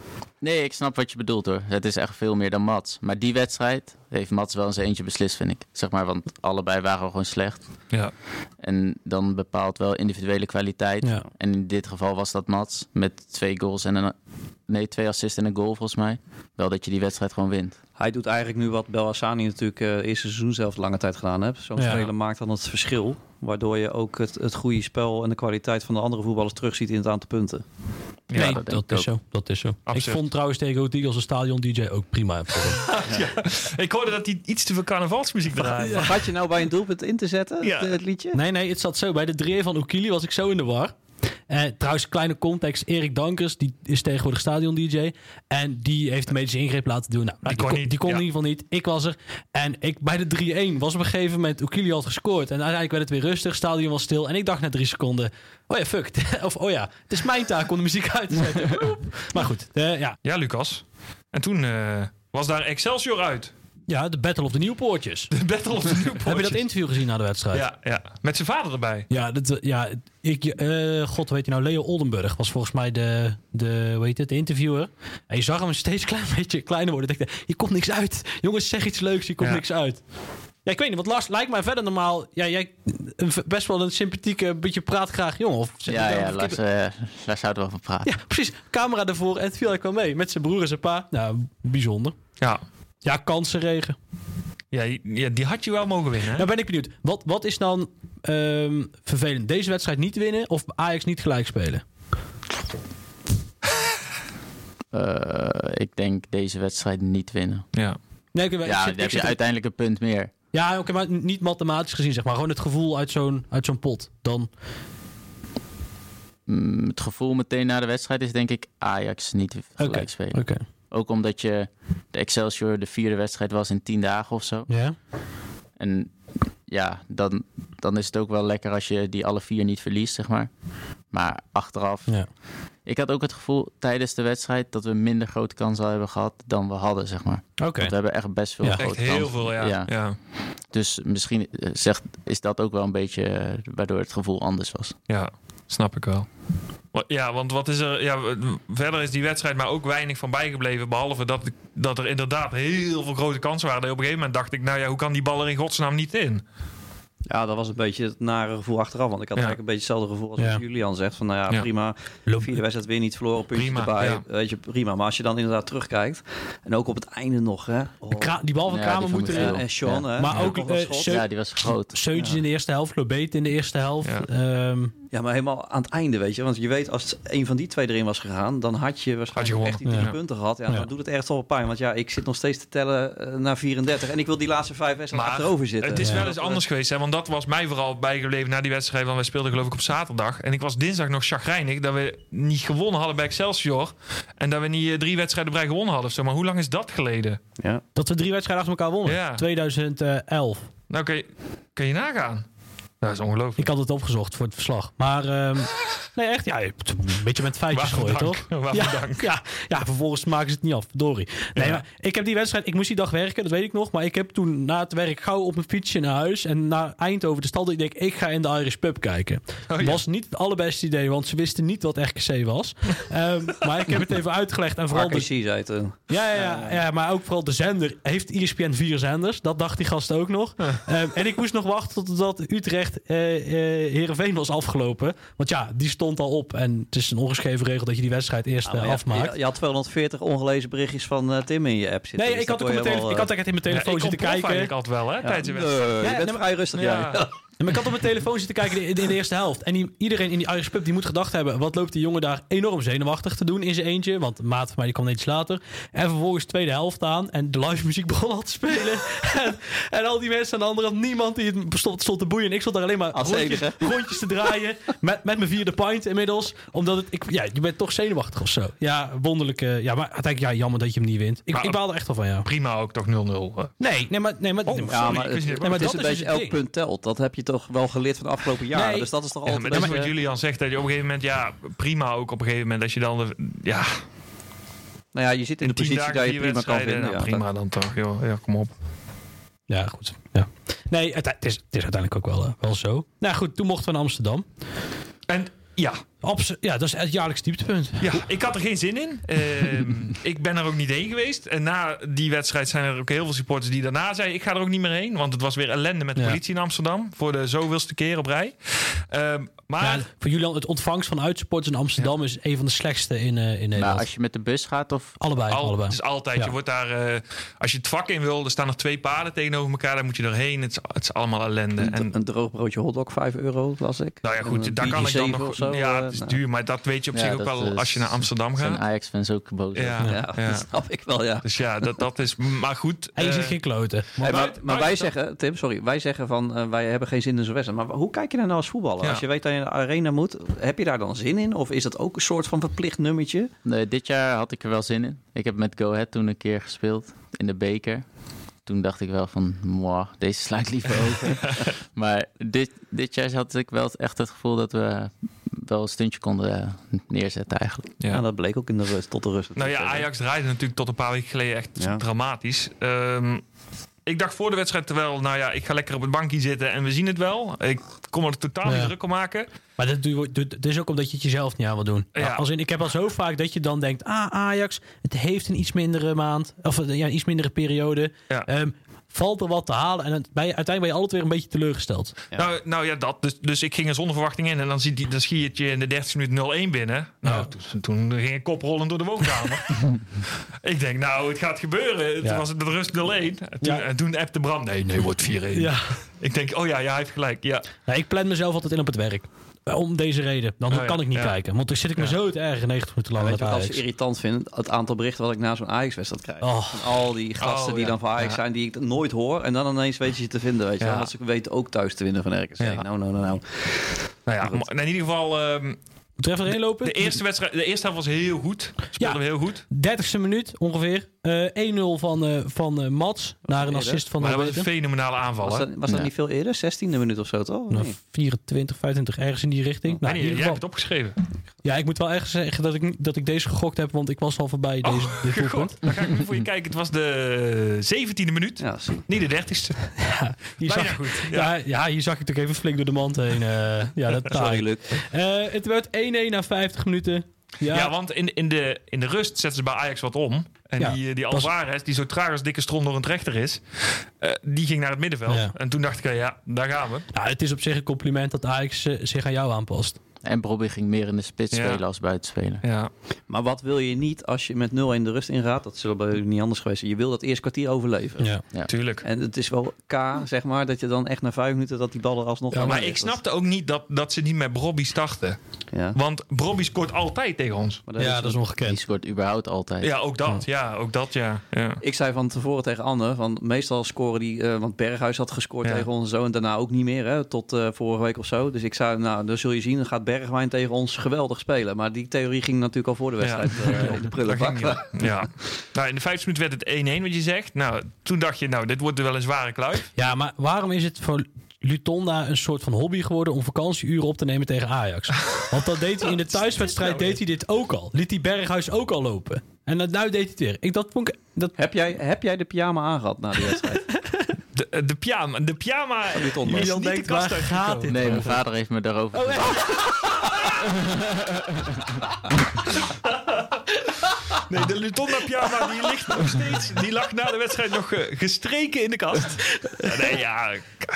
Nee, ik snap wat je bedoelt hoor. Het is echt veel meer dan Mats. Maar die wedstrijd heeft Mats wel eens eentje beslist, vind ik. Zeg maar, want allebei waren gewoon slecht. Ja. En dan bepaalt wel individuele kwaliteit. Ja. En in dit geval was dat Mats. Met twee goals en een... Nee, twee assists en een goal volgens mij. Wel dat je die wedstrijd gewoon wint. Hij doet eigenlijk nu wat Belhassani natuurlijk eh eerste seizoen zelf lange tijd gedaan heeft. Zo'n Ja. speler maakt dan het verschil. Waardoor je ook het, het goede spel en de kwaliteit van de andere voetballers terugziet in het aantal punten. Ja, nee, dat is zo. Dat is zo. Ik vond trouwens tegen als een stadion DJ ook prima. [laughs] Ik hoorde dat hij iets te veel carnavalsmuziek draaide. Had je nou bij een doelpunt in te zetten, Ja. het, het liedje? nee, nee, het zat zo. Bij de 3 van Oekili was ik zo in de war. Eh, trouwens, kleine context. Erik Dankers, die is tegenwoordig stadion DJ. En die heeft de medische ingreep laten doen. Nou, die, kon kon, niet, die kon ja. in ieder geval niet. Ik was er. En ik, bij de 3-1 was op een gegeven moment... Oekili had gescoord. En uiteindelijk werd het weer rustig. Stadion was stil. En ik dacht na drie seconden... Oh ja, fuck. [laughs] of oh ja, het is mijn taak om de muziek uit te zetten. [laughs] maar goed, eh, ja. Ja, Lucas. En toen eh, was daar Excelsior uit. Ja, de Battle of the Nieuwpoortjes. De Battle of the Newports. [laughs] Heb je dat interview gezien na de wedstrijd? Ja, ja. Met zijn vader erbij. Ja, dat, ja ik, eh, god weet je nou, Leo Oldenburg was volgens mij de, de, hoe heet het, de interviewer. En je zag hem steeds een [laughs] klein beetje kleiner worden. Ik dacht, hier komt niks uit. Jongens, zeg iets leuks, hier komt Ja. niks uit. Ja, ik weet niet, want Lars lijkt mij verder normaal. Ja, jij een, best wel een sympathieke, beetje praat graag jongen. Of Ja, ja? Lars, eh Lars houdt wel van praten. Ja, precies. Camera ervoor en het viel eigenlijk wel mee. Met zijn broer en zijn pa. Nou, bijzonder. Ja. Ja, kansenregen. Ja, die- ja, die had je wel mogen winnen. hè? Nou ben ik benieuwd. Wat, wat is dan ehm, vervelend? Deze wedstrijd niet winnen of Ajax niet gelijk spelen? [laughs] Eh, ik denk deze wedstrijd niet winnen. Ja. Nee, ik, ik Ja, dan ik heb je uiteindelijk een punt meer. Ja, oké, maar niet mathematisch gezien, zeg maar. Gewoon het gevoel uit zo'n, uit zo'n pot. Dan, Mm, het gevoel meteen na de wedstrijd is denk ik Ajax niet gelijk Oké. spelen. oké. Ook omdat je de Excelsior de vierde wedstrijd was in tien dagen of zo. Ja? En ja, dan, dan is het ook wel lekker als je die alle vier niet verliest, zeg maar. Maar achteraf, Ja. ik had ook het gevoel tijdens de wedstrijd dat we minder grote kansen hebben gehad dan we hadden, zeg maar. Oké. Want we hebben echt best veel Ja, Echt heel kansen. veel, ja. Ja. ja. Dus misschien eh, zegt, is dat ook wel een beetje eh, waardoor het gevoel anders was. Ja, snap ik wel. Ja, want wat is er. Ja, verder is die wedstrijd maar ook weinig van bijgebleven. Behalve dat, dat er inderdaad heel veel grote kansen waren. Dat Op een gegeven moment dacht ik, nou ja, hoe kan die bal er in godsnaam niet in? Ja, dat was een beetje het nare gevoel achteraf. Want ik had Ja. eigenlijk een beetje hetzelfde gevoel als Ja. wat Julian zegt. Van nou ja, Ja. prima. Loop- Vierde wedstrijd weer niet verloren, puntje Prima, erbij. ja. Weet je, prima. Maar als je dan inderdaad terugkijkt. En ook op het einde nog, hè. Oh. Die bal van Ja, Kramer moet erin. En, Sean, hè. Maar ook. Seu- Ja, die was groot. Seuntjes in de eerste helft, Lobeet in de eerste helft. Ja. Ehm, Ja, maar helemaal aan het einde, weet je. Want je weet, als een van die twee erin was gegaan... dan had je waarschijnlijk gewonnen. echt die drie Ja. punten gehad. Ja, Ja. dan doet het echt wel pijn. Want ja, ik zit nog steeds te tellen eh, naar 34. En ik wil die laatste vijf wedstrijden achterover zitten. Het is Ja. wel eens anders geweest, hè, want dat was mij vooral bijgebleven na die wedstrijd. Want wij speelden geloof ik op zaterdag. En ik was dinsdag nog chagrijnig dat we niet gewonnen hadden bij Excelsior. En dat we niet eh, drie wedstrijden bij gewonnen hadden. of zo. Maar hoe lang is dat geleden? Ja. dat we drie wedstrijden achter elkaar wonnen. Ja. 2011. Nou, kun je, kun je nagaan. Dat is ongelooflijk. Ik had het opgezocht voor het verslag. Maar ehm, [laughs] nee, echt. Ja, je hebt een beetje met feitjes gooien, toch? Waarvoor ja, dank. Ja, ja, vervolgens maken ze het niet af. Dorie. Nee, Ja. maar ik heb die wedstrijd... Ik moest die dag werken, dat weet ik nog. Maar ik heb toen na het werk gauw op mijn fietsje naar huis. En naar Eindhoven de stad. Ik denk, ik ga in de Irish pub kijken. Oh, ja. Was niet het allerbeste idee, want ze wisten niet wat RKC was. [laughs] Ehm, maar ik heb het even uitgelegd. En vooral RKC de, zei het. eh. ja, ja, ja, ja, maar ook vooral de zender. Heeft ESPN vier zenders? Dat dacht die gast ook nog. Ehm, en ik moest nog wachten totdat Utrecht eh eh Heerenveen was afgelopen. Want ja, die stond al op. En het is een ongeschreven regel dat je die wedstrijd eerst Ja, eh, afmaakt. Je, je had 240 ongelezen berichtjes van eh, Tim in je app zitten. nee, Dus ik had, ook wel, ik had echt in mijn telefoon ik zitten kijken. eigenlijk altijd wel, hè, eh, tijdens de ja, wedstrijd. je bent vrij rustig, Ja. En ik had op mijn telefoon zitten kijken in de, in de eerste helft. En die, iedereen in die Irish pub die moet gedacht hebben... wat loopt die jongen daar enorm zenuwachtig te doen in zijn eentje. Want maat van mij die kwam iets later. En vervolgens tweede helft aan. En de live muziek [laughs] begon al te spelen. en, en al die mensen aan de andere kant, niemand die het stond, stond te boeien. En ik stond daar alleen maar Als rondjes, rondjes te draaien. Met, met mijn vierde pint inmiddels. Omdat het, ik, ja, je bent toch zenuwachtig of zo. Ja, wonderlijk. eh, ja, maar uiteindelijk, ja, jammer dat je hem niet wint. Ik, Maar- ik baal er echt wel van, ja. Prima ook, toch 0-0. eh. Nee, nee, maar... Nee, maar Oh, nee, Sorry, maar het, Nee, maar het is dat een is beetje dus elk ding. punt telt. Dat heb je toch wel geleerd van de afgelopen jaren. Nee. Dus dat is toch Ja, altijd... maar dat is wat Julian zegt. Dat je op een gegeven moment, ja, prima ook op een gegeven moment. Als je dan, de, ja, Nou ja, je zit in de positie dat je prima kan vinden. nou, ja. prima dan toch, joh. Ja, kom op. Ja, goed. Ja. Nee, het, het is, het is uiteindelijk ook wel, eh, wel zo. Nou goed, toen mochten we naar Amsterdam. En ja, Ja, dat is het jaarlijks dieptepunt. Ja, ik had er geen zin in. Ehm, [laughs] ik ben er ook niet heen geweest. En na die wedstrijd zijn er ook heel veel supporters die daarna zeiden... ik ga er ook niet meer heen. Want het was weer ellende met de Ja. politie in Amsterdam. Voor de zoveelste keer op rij. Ehm, maar Ja, voor Julian, het ontvangst van uitsupporters in Amsterdam is een van de slechtste in, eh, in Nederland. Nou, als je met de bus gaat of... allebei, al, allebei. het is altijd, Ja. je wordt daar... eh, als je het vak in wil, er staan nog twee paden tegenover elkaar. Daar moet je doorheen. Het is, het is allemaal ellende. Een, En, een droog broodje hotdog, 5 euro, las ik. nou ja, goed, daar kan ik dan BG7 nog... ja, eh, is duur. Maar dat weet je op Ja, zich ook wel is- als je naar Amsterdam Zijn gaat. Ajax-fans ook boos. Ja. Ja, ja. dat snap ik wel, ja. Dus ja, dat, dat is... Maar goed. en je eh, ziet geen kloten. Hey, maar, maar wij zeggen, Tim, sorry, wij zeggen van eh, wij hebben geen zin in zo'n wedstrijd. Maar hoe kijk je daar nou als voetballer? Ja. Als je weet dat je in de arena moet, heb je daar dan zin in? Of is dat ook een soort van verplicht nummertje? Nee, dit jaar had ik er wel zin in. Ik heb met Go Ahead toen een keer gespeeld in de beker. Toen dacht ik wel van, moi, deze sla ik liever over. [laughs] maar dit, dit jaar had ik wel echt het gevoel dat we wel een stuntje konden eh, neerzetten eigenlijk. Ja. Ja. dat bleek ook in de rust, tot de rust. Nou ja. Ajax draaide natuurlijk tot een paar weken geleden echt Ja. dramatisch. Ehm, ik dacht voor de wedstrijd terwijl, nou ja, ik ga lekker op het bankje zitten en we zien het wel. Ik kom er totaal Ja. niet druk om maken. Maar dat, dat is ook omdat je het jezelf niet aan wil doen. Ja. Als in, ik heb al zo vaak dat je dan denkt... Ah, Ajax, het heeft een iets mindere maand. Of ja, een iets mindere periode. Ja. Ehm, valt er wat te halen. En bij, uiteindelijk ben je altijd weer een beetje teleurgesteld. Ja. Nou, nou ja, dat. Dus, dus ik ging er zonder verwachting in en dan, ziet die, dan schiet je in de 30 minuten 0-1 binnen. Nou, Ja. toen, toen ging ik koprollen door de woonkamer. [laughs] ik denk, nou, het gaat gebeuren. Toen Ja. was het de rust 0-1. En toen, Ja. en toen appte Bram, nee, nee, wordt 4-1. Ja. Ik denk, oh ja, ja, hij heeft gelijk. Ja. Nou, ik plan mezelf altijd in op het werk. Eh, Om deze reden. Dan Oh ja, kan ik niet ja. kijken. Want dan zit ik me Ja. zo te erg 90 minuten lang Weet met je wat ik Ajax. als irritant vind? Het aantal berichten wat ik na zo'n Ajax-wedstrijd krijg. Oh. Van al die gasten Oh, die ja. dan van Ajax Ja. zijn, die ik nooit hoor. En dan ineens weet je ze te vinden, weet je Ja. Want ze weten ook thuis te winnen van RKC. Ja. Nou, nou, nou, nou. Nou ja, goed. maar in ieder geval... ehm, Moet er even heen lopen? de eerste wedstrijd, de eerste helft was heel goed. Speelden Ja. we heel goed. 30ste minuut ongeveer. Eh 1-0 van, eh van eh, Mats. Naar een eerder. assist van Maar dat was de een fenomenale aanval. Was hè? dat, was dat Ja. niet veel eerder? 16e minuut of zo, toch? Of Nou, niet? 24, 25, ergens in die richting. Nou, in Nee, jij hebt het opgeschreven. ja, ik moet wel echt zeggen dat ik, dat ik deze gegokt heb, want ik was al voorbij deze, [laughs] Oh, dit doelpunt. God, dan ga ik nu voor je kijken. Het was de 17e minuut. Ja. Niet de 30ste. [laughs] Hier Bijna zag, goed. Ja. ja. Ja, hier zag ik toch even flink door de mand heen. eh, ja, dat [laughs] Sorry. Luc. Eh, het werd 1-1 na 50 minuten. Ja, want in, in, de, in de rust zetten ze bij Ajax wat om. En Ja, die, eh, die Alvarez, die zo traag als dikke stront door een trechter is, eh, die ging naar het middenveld. Ja. En toen dacht ik, ja, daar gaan we. Nou, het is op zich een compliment dat Ajax eh, zich aan jou aanpast. En Bobby ging meer in de spits Ja. spelen als buitenspeler. Ja. Maar wat wil je niet als je met 0-1 de rust ingaat? Dat zullen bij niet anders geweest zijn. Je wil dat eerste kwartier overleven. Ja. Tuurlijk. En het is wel K, zeg maar, dat je dan echt na vijf minuten dat die bal er alsnog Ja, Maar ik snapte ook niet dat, dat ze niet met Brobby starten. Ja. Want Brobby scoort altijd tegen ons. Maar dat ja, is- dat is Die ongekend. scoort überhaupt altijd. Ja, ook dat. Ja, ook dat, ja. ja. Ik zei van tevoren tegen Anne, van meestal scoren die, eh, want Berghuis had gescoord Ja. tegen ons en zo en daarna ook niet meer, hè, tot eh, vorige week of zo. Dus ik zei, nou, dan zul je zien, dan gaat Bergwijn tegen ons geweldig spelen. Maar die theorie ging natuurlijk al voor de wedstrijd Ja. eh, in de prullenbak. ging, ja. ja. Nou, in de vijfde minuut werd het 1-1, wat je zegt. Nou, toen dacht je, nou, dit wordt wel een zware kluif. Ja, maar waarom is het voor Lutonda een soort van hobby geworden om vakantieuren op te nemen tegen Ajax? [laughs] Want dat deed hij in de thuiswedstrijd deed hij dit ook al. Liet hij Berghuis ook al lopen. En dat, nou deed hij het weer. Ik, dat vond ik, dat, Heb, jij, heb jij de pyjama aangehad na die wedstrijd? [laughs] De, eh, de pyjama, de pyjama. Is de denkt, kast waar gaat dit Nee, mijn vader heeft me daarover Oh, [laughs] [laughs] Nee, de Lutonda pyjama die ligt nog steeds. Die lag na de wedstrijd nog eh, gestreken in de kast. Nee, ja,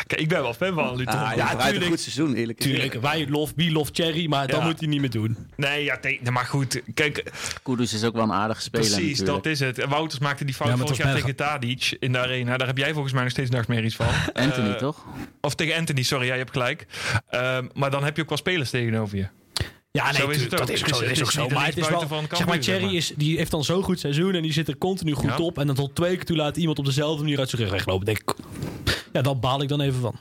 ik ben wel fan van Lutonda. Ah, ja, een tuurlijk. goed seizoen, eerlijk Tuurlijk, wij lof, wie loft Cherry, maar dat moet hij niet meer doen. Nee, ja, nee, maar goed. Kijk, Kudus is ook wel een aardige speler precies, natuurlijk. dat is het. En Wouters maakte die fout vorig jaar tegen Tadic in de arena. Daar heb jij volgens mij nog steeds nachtmerries van. Anthony, Eh, toch? Of tegen Anthony, sorry, jij hebt gelijk. Ehm, maar dan heb je ook wel spelers tegenover je. Ja, nee, Zo is dat ook. is ook Het zo. is- Dat ook zo. Maar het is wel, zeg maar, zeg is, die heeft dan zo'n goed seizoen en die zit er continu goed Ja. op. En dan tot twee keer toe laat iemand op dezelfde manier uit zijn rug weglopen. Denk ik, ja, dan baal ik dan even van.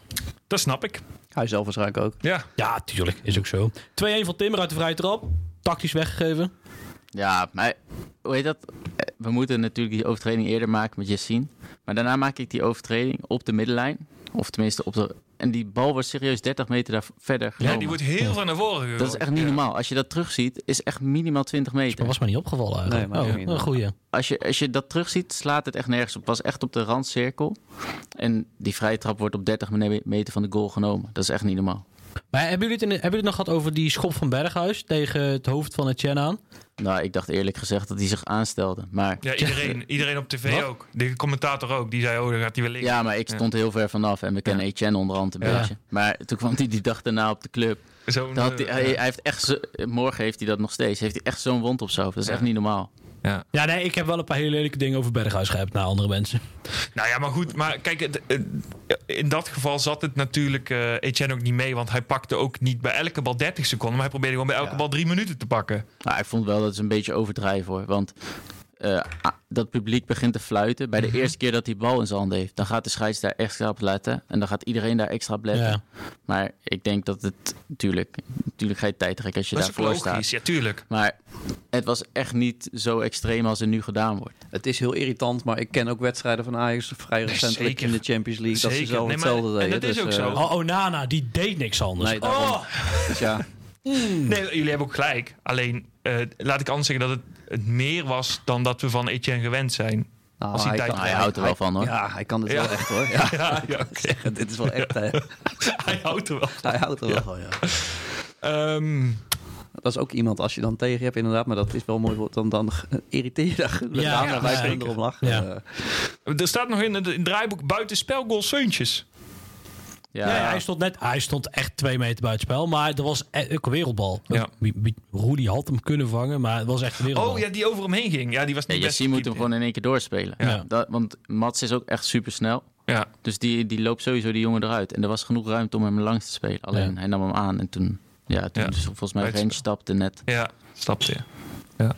Dat snap ik. Hij zelf waarschijnlijk ook. Ja, Ja, tuurlijk, is ook zo. 2-1 van Timmer uit de vrije trap. Tactisch weggegeven. Ja, maar hoe heet dat? Eh, We moeten natuurlijk die overtreding eerder maken met Yassine. Maar daarna maak ik die overtreding op de middenlijn. Of tenminste op de... En die bal wordt serieus 30 meter daar verder ja genomen. die wordt heel ver naar voren gegooid. Dat is echt niet Ja. normaal. Als je dat terugziet, is echt minimaal 20 meter. Dat was me niet opgevallen eigenlijk. Nee, maar oh, een goeie. Als je, als je dat terugziet, slaat het echt nergens op. Het was echt op de randcirkel. En die vrije trap wordt op 30 me- meter van de goal genomen. Dat is echt niet normaal. Maar hebben jullie, het in hebben jullie het nog gehad over die schop van Berghuis tegen het hoofd van Etienne aan? Nou, ik dacht eerlijk gezegd dat hij zich aanstelde. Maar Ja, iedereen, iedereen op tv Wat? ook. De commentator ook. Die zei, oh, dan gaat hij weer liggen. ja, maar ik stond heel ver vanaf. En we kennen Etienne onderhand een Ja. beetje. Maar toen kwam hij die dag daarna op de club. Had hij, eh, hij, hij heeft echt zo- morgen heeft hij dat nog steeds. Heeft hij echt zo'n wond op zijn hoofd. Dat is Ja. echt niet normaal. Ja. Ja, nee, ik heb wel een paar hele lelijke dingen over Berghuis gehebt naar andere mensen. Nou ja, maar goed. Maar kijk, het, het- in dat geval zat het natuurlijk eh Etienne ook niet mee. Want hij pakte ook niet bij elke bal 30 seconden. Maar hij probeerde gewoon bij elke Ja. bal drie minuten te pakken. Nou, ik vond wel dat ze een beetje overdrijven hoor. Want eh, dat publiek begint te fluiten. Bij de Mhm. eerste keer dat hij bal in zijn handen heeft. Dan gaat de scheids daar extra op letten. En dan gaat iedereen daar extra op letten. Ja. Maar ik denk dat het... Natuurlijk, natuurlijk ga je tijd trekken als je dat ook daarvoor staat. logisch. Ja, tuurlijk. Maar het was echt niet zo extreem als er nu gedaan wordt. Het is heel irritant, maar ik ken ook wedstrijden van Ajax vrij recentelijk zeker. in de Champions League. Dat ze Zeker. zelf Nee, maar- hetzelfde en deden. dat is Dus, ook eh, zo. Oh, Onana, die deed niks anders. Nee, daarom. oh, Dus ja, Nee, jullie hebben ook gelijk. Alleen, laat ik anders zeggen dat het, het meer was dan dat we van Etienne gewend zijn. nou, Als hij tijd- kan- Hij houdt er wel van, hoor. Ja, hij kan het Ja. wel echt hoor. [laughs] Ja. Ja, ja. Zeggen, dit is wel echt. [laughs] hij houdt er wel. Hij houdt er wel van, ja. Ehm, Dat is ook iemand als je dan tegen hebt inderdaad, maar dat is wel mooi. Dan, dan irriteer je daar Ja, ja, wij erom lachen. Ja. Eh, er staat nog in het, draaiboek buitenspelgoal Seuntjes. Ja, ja, hij stond net, hij stond echt twee meter buitenspel, maar er was e- ook een wereldbal. Ja. Rudy had hem kunnen vangen, maar het was echt een wereldbal. Oh ja, die over hem heen ging. Ja, die was Ja, niet best Yassine moet hem gewoon in één keer doorspelen. Ja. Dat, want Mats is ook echt super snel. Ja, Dus die, die loopt sowieso die jongen eruit. En er was genoeg ruimte om hem langs te spelen. Alleen Ja. hij nam hem aan en toen... Ja, toen Ja. dus volgens mij. Range stapte net. ja stapte. Ja. Ja.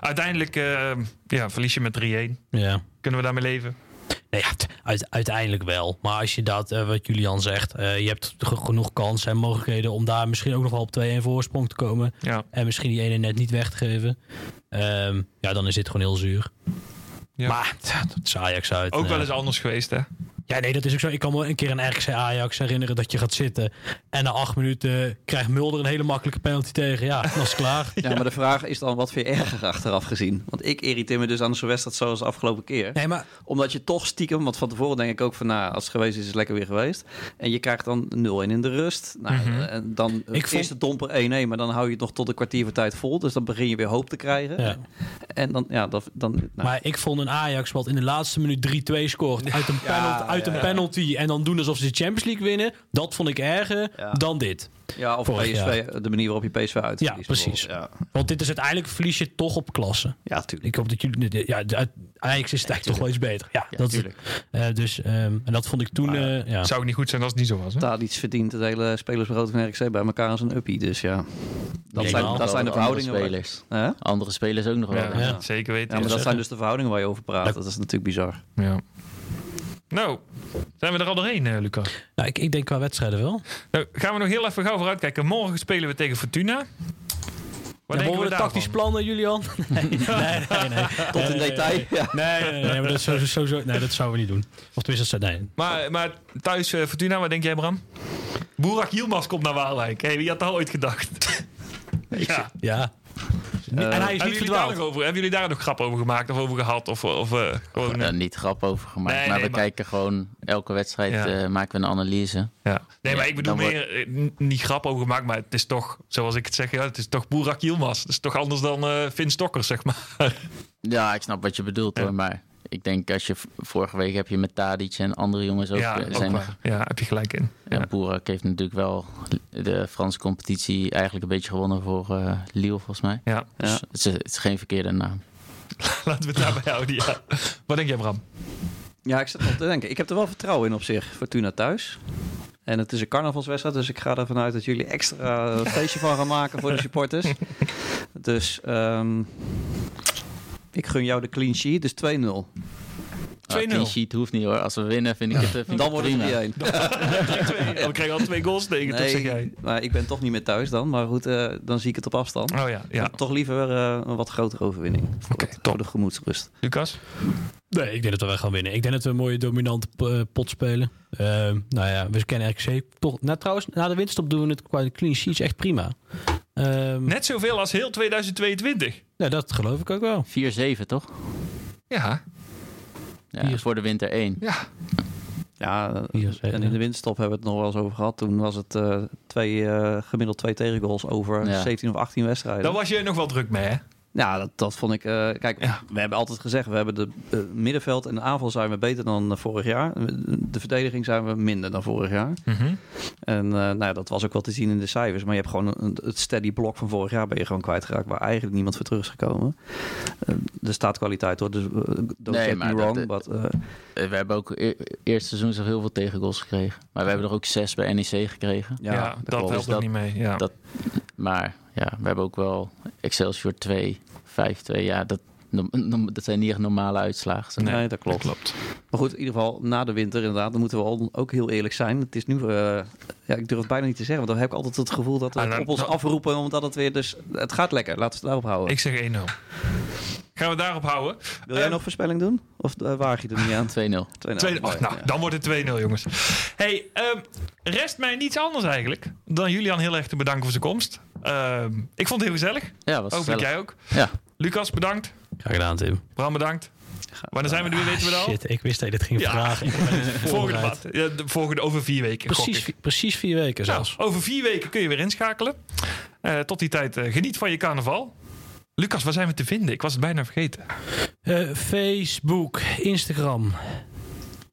Uiteindelijk eh, ja, verlies je met 3-1. Ja. Kunnen we daarmee leven? Nee, ja, uit- uiteindelijk wel. Maar als je dat, eh, wat Julian zegt, eh, je hebt ge- genoeg kansen en mogelijkheden om daar misschien ook nog wel op 2-1 voorsprong te komen. Ja. En misschien die ene net niet weg te geven. Ehm, ja, dan is dit gewoon heel zuur. Ja. Maar dat is Ajax uit. Ook Ja. wel eens anders geweest, hè? Ja, nee, dat is ook zo. Ik kan me een keer een RKC Ajax herinneren dat je gaat zitten. En na acht minuten krijgt Mulder een hele makkelijke penalty tegen. Ja, dat is klaar. [laughs] Ja, maar de vraag is dan wat vind je erger achteraf gezien? Want ik irriteer me dus aan zo'n wedstrijd zoals de afgelopen keer. Nee, maar Omdat je toch stiekem, want van tevoren denk ik ook van... nou, als het geweest is, is het lekker weer geweest. En je krijgt dan 0-1 in de rust. Nou, Mhm. en dan Ik vond- eerste domper 1-1, maar dan hou je het nog tot een kwartier van tijd vol. Dus dan begin je weer hoop te krijgen. Ja. En dan, ja, dat, dan... Nou, Maar ik vond een Ajax wat in de laatste minuut 3-2 scoort uit een, Ja, penalty, uit een penalty en dan doen alsof ze de Champions League winnen. Dat vond ik erger Ja. dan dit. ja, of vorig PSV, de manier waarop je PSV uit. Ja, precies. Ja, Want dit is uiteindelijk verlies je toch op klasse. ja tuurlijk. Ik hoop dat jullie... Ja, Ajax is het eigenlijk toch wel iets beter. Ja, Ja, dat, eh, dus, ehm, en dat vond ik toen... Maar- eh, ja. Zou ook niet goed zijn als het niet zo was. Hè? Daar iets verdient het hele spelersbrood van RKC bij elkaar als een uppie. Dus ja, dat Nee, zijn, dat zijn de Andere verhoudingen. waar- spelers. Andere spelers ook nog wel. Ja, Ja. zeker weten. Ja, maar dat zijn dus de verhoudingen waar je over praat. Dat is natuurlijk bizar. Ja. Nou, zijn we er al doorheen, eh, Lucas? Nou, ik, ik denk qua wedstrijden wel. Nou, gaan we nog heel even gauw vooruitkijken. Morgen spelen we tegen Fortuna. Wat ja, denken we tactisch plannen, Julian? [laughs] Nee, nee, nee. nee. [laughs] Tot in Nee, detail. Nee, Ja. nee, nee, nee, maar dat, is sowieso, sowieso- nee, dat zouden we niet doen. Of tenminste, dat- nee. Maar, maar thuis eh, Fortuna, wat denk jij, Bram? Boerak Yilmaz komt naar Waalwijk. Hey, wie had dat ooit gedacht? Ja. Ja. en hij is Hebben niet jullie, daar verdwaald. nog over, hebben jullie daar nog grap over gemaakt of over gehad? Of, of eh, gewoon... Ja, eh, niet grap over gemaakt. Nee, maar nee, we maar- kijken gewoon elke wedstrijd Ja. eh, maken we een analyse. ja. Nee, maar ik bedoel meer, eh, niet grap over gemaakt, maar het is toch, zoals ik het zeg, ja, het is toch Boerak Yilmaz. Het is toch anders dan eh Finn Stokkers, zeg maar. Ja, ik snap wat je bedoelt Ja. hoor. Maar ik denk als je vorige week heb je met Tadic en andere jongens ook ja, eh, ook zijn. waar. ja, heb je gelijk in. Ja, Ja. Boerak heeft natuurlijk wel de Franse competitie eigenlijk een beetje gewonnen voor eh Lille volgens mij. Ja. Ja. Dus het, is, het is geen verkeerde naam. [laughs] Laten we het daarbij houden, ja. Wat denk jij, Bram? ja, ik zit nog te denken. Ik heb er wel vertrouwen in op zich. Fortuna thuis. En het is een carnavalswedstrijd, dus ik ga ervan uit dat jullie extra een feestje van gaan maken voor de supporters. [laughs] Dus ehm, ik gun jou de clean sheet, dus 2-0. Ah, 2-0. clean sheet hoeft niet hoor. Als we winnen vind ik het, eh, vind ik Dan wordt het prima. 3-1. We krijgen al twee goals tegen, toch zeg jij? Nee, maar ik ben toch niet meer thuis dan. Maar goed, eh, dan zie ik het op afstand. Oh ja, ja. Toch liever eh, een wat grotere overwinning. Voor, Oké, top. voor de gemoedsrust. Lucas? Nee, ik denk dat we wel gaan winnen. Ik denk dat we een mooie dominante pot spelen. Ehm, nou ja, we kennen RKC toch. Nou, trouwens, na de winststop doen we het qua clean sheets echt prima. Ehm Net zoveel als heel 2022. Ja, dat geloof ik ook wel. 4-7 toch? Ja, Ja, Vier. voor de winter 1. ja. Ja, en in de winststop hebben we het nog wel eens over gehad. Toen was het eh, twee, eh, gemiddeld twee tegengoals over Ja. 17 of 18 wedstrijden. Daar was je nog wel druk mee, hè? Ja, dat, dat vond ik. eh, kijk, Ja. we hebben altijd gezegd: we hebben de eh, middenveld en de aanval zijn we beter dan eh, vorig jaar. De verdediging zijn we minder dan vorig jaar. En eh, nou ja, dat was ook wel te zien in de cijfers. Maar je hebt gewoon een, het steady blok van vorig jaar ben je gewoon kwijtgeraakt, waar eigenlijk niemand voor terug is gekomen. Er staat kwaliteit hoor, dus uh, don't Nee, get maar wrong. dat- but, We hebben ook e eerste seizoen zo heel veel tegengoals gekregen. Maar we hebben er ook zes bij NEC gekregen. Ja, dat, klopt. helpt Dus ook dat- niet mee. Ja. dat- Maar ja, we hebben ook wel Excelsior 2, 5-2. Ja, dat, no- no- dat zijn niet echt normale uitslagen. zeg. Nee, dat klopt. klopt. Maar goed, in ieder geval na de winter inderdaad, dan moeten we al- ook heel eerlijk zijn. Het is nu, eh, ja, ik durf het bijna niet te zeggen, want dan heb ik altijd het gevoel dat we Ah, het nou, op ons nou- afroepen, omdat het weer dus, het gaat lekker. Laten we het daarop houden. Ik zeg 1-0. Gaan we daarop houden? Wil jij eh, nog voorspelling doen? Of uh, waag je er niet aan? 2-0. 2-0. Tweede, Mooi, oh, nou, ja. dan wordt het 2-0, jongens. Hey, ehm, rest mij niets anders eigenlijk dan Julian heel erg te bedanken voor zijn komst. Ehm, ik vond het heel gezellig. Ja, was Hopelijk jij ook. Ja. Lucas, bedankt. Graag gedaan, Tim. Bram, bedankt. Wanneer zijn we er weer, weten we dat al? Shit, ik wist dat je dit ging Ja. vragen. [laughs] Volgende, maand. ja, de volgende over vier weken. gok Precies, ik. vi- precies vier weken Nou, over vier weken kun je weer inschakelen. Eh, tot die tijd, eh, geniet van je carnaval. Lucas, waar zijn we te vinden? Ik was het bijna vergeten. Eh, Facebook, Instagram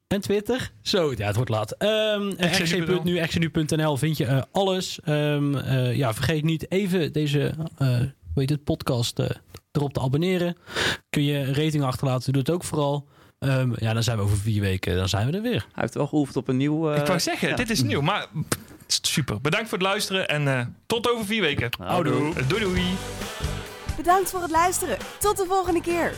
en Twitter. Zo, ja, het wordt laat. Ehm XNU.nl. RC.nu, XNU.nl vind je eh, alles. Ehm, eh, ja, vergeet niet even deze eh, hoe heet het, podcast eh, erop te abonneren. Kun je een rating achterlaten, doe het ook vooral. Ehm, ja, dan zijn we over vier weken, dan zijn we er weer. Hij heeft wel geoefend op een nieuw... eh, ik wou zeggen, ja. dit is nieuw, maar super. Bedankt voor het luisteren en eh, tot over vier weken. Houdoe. Doei doei. Bedankt voor het luisteren. Tot de volgende keer.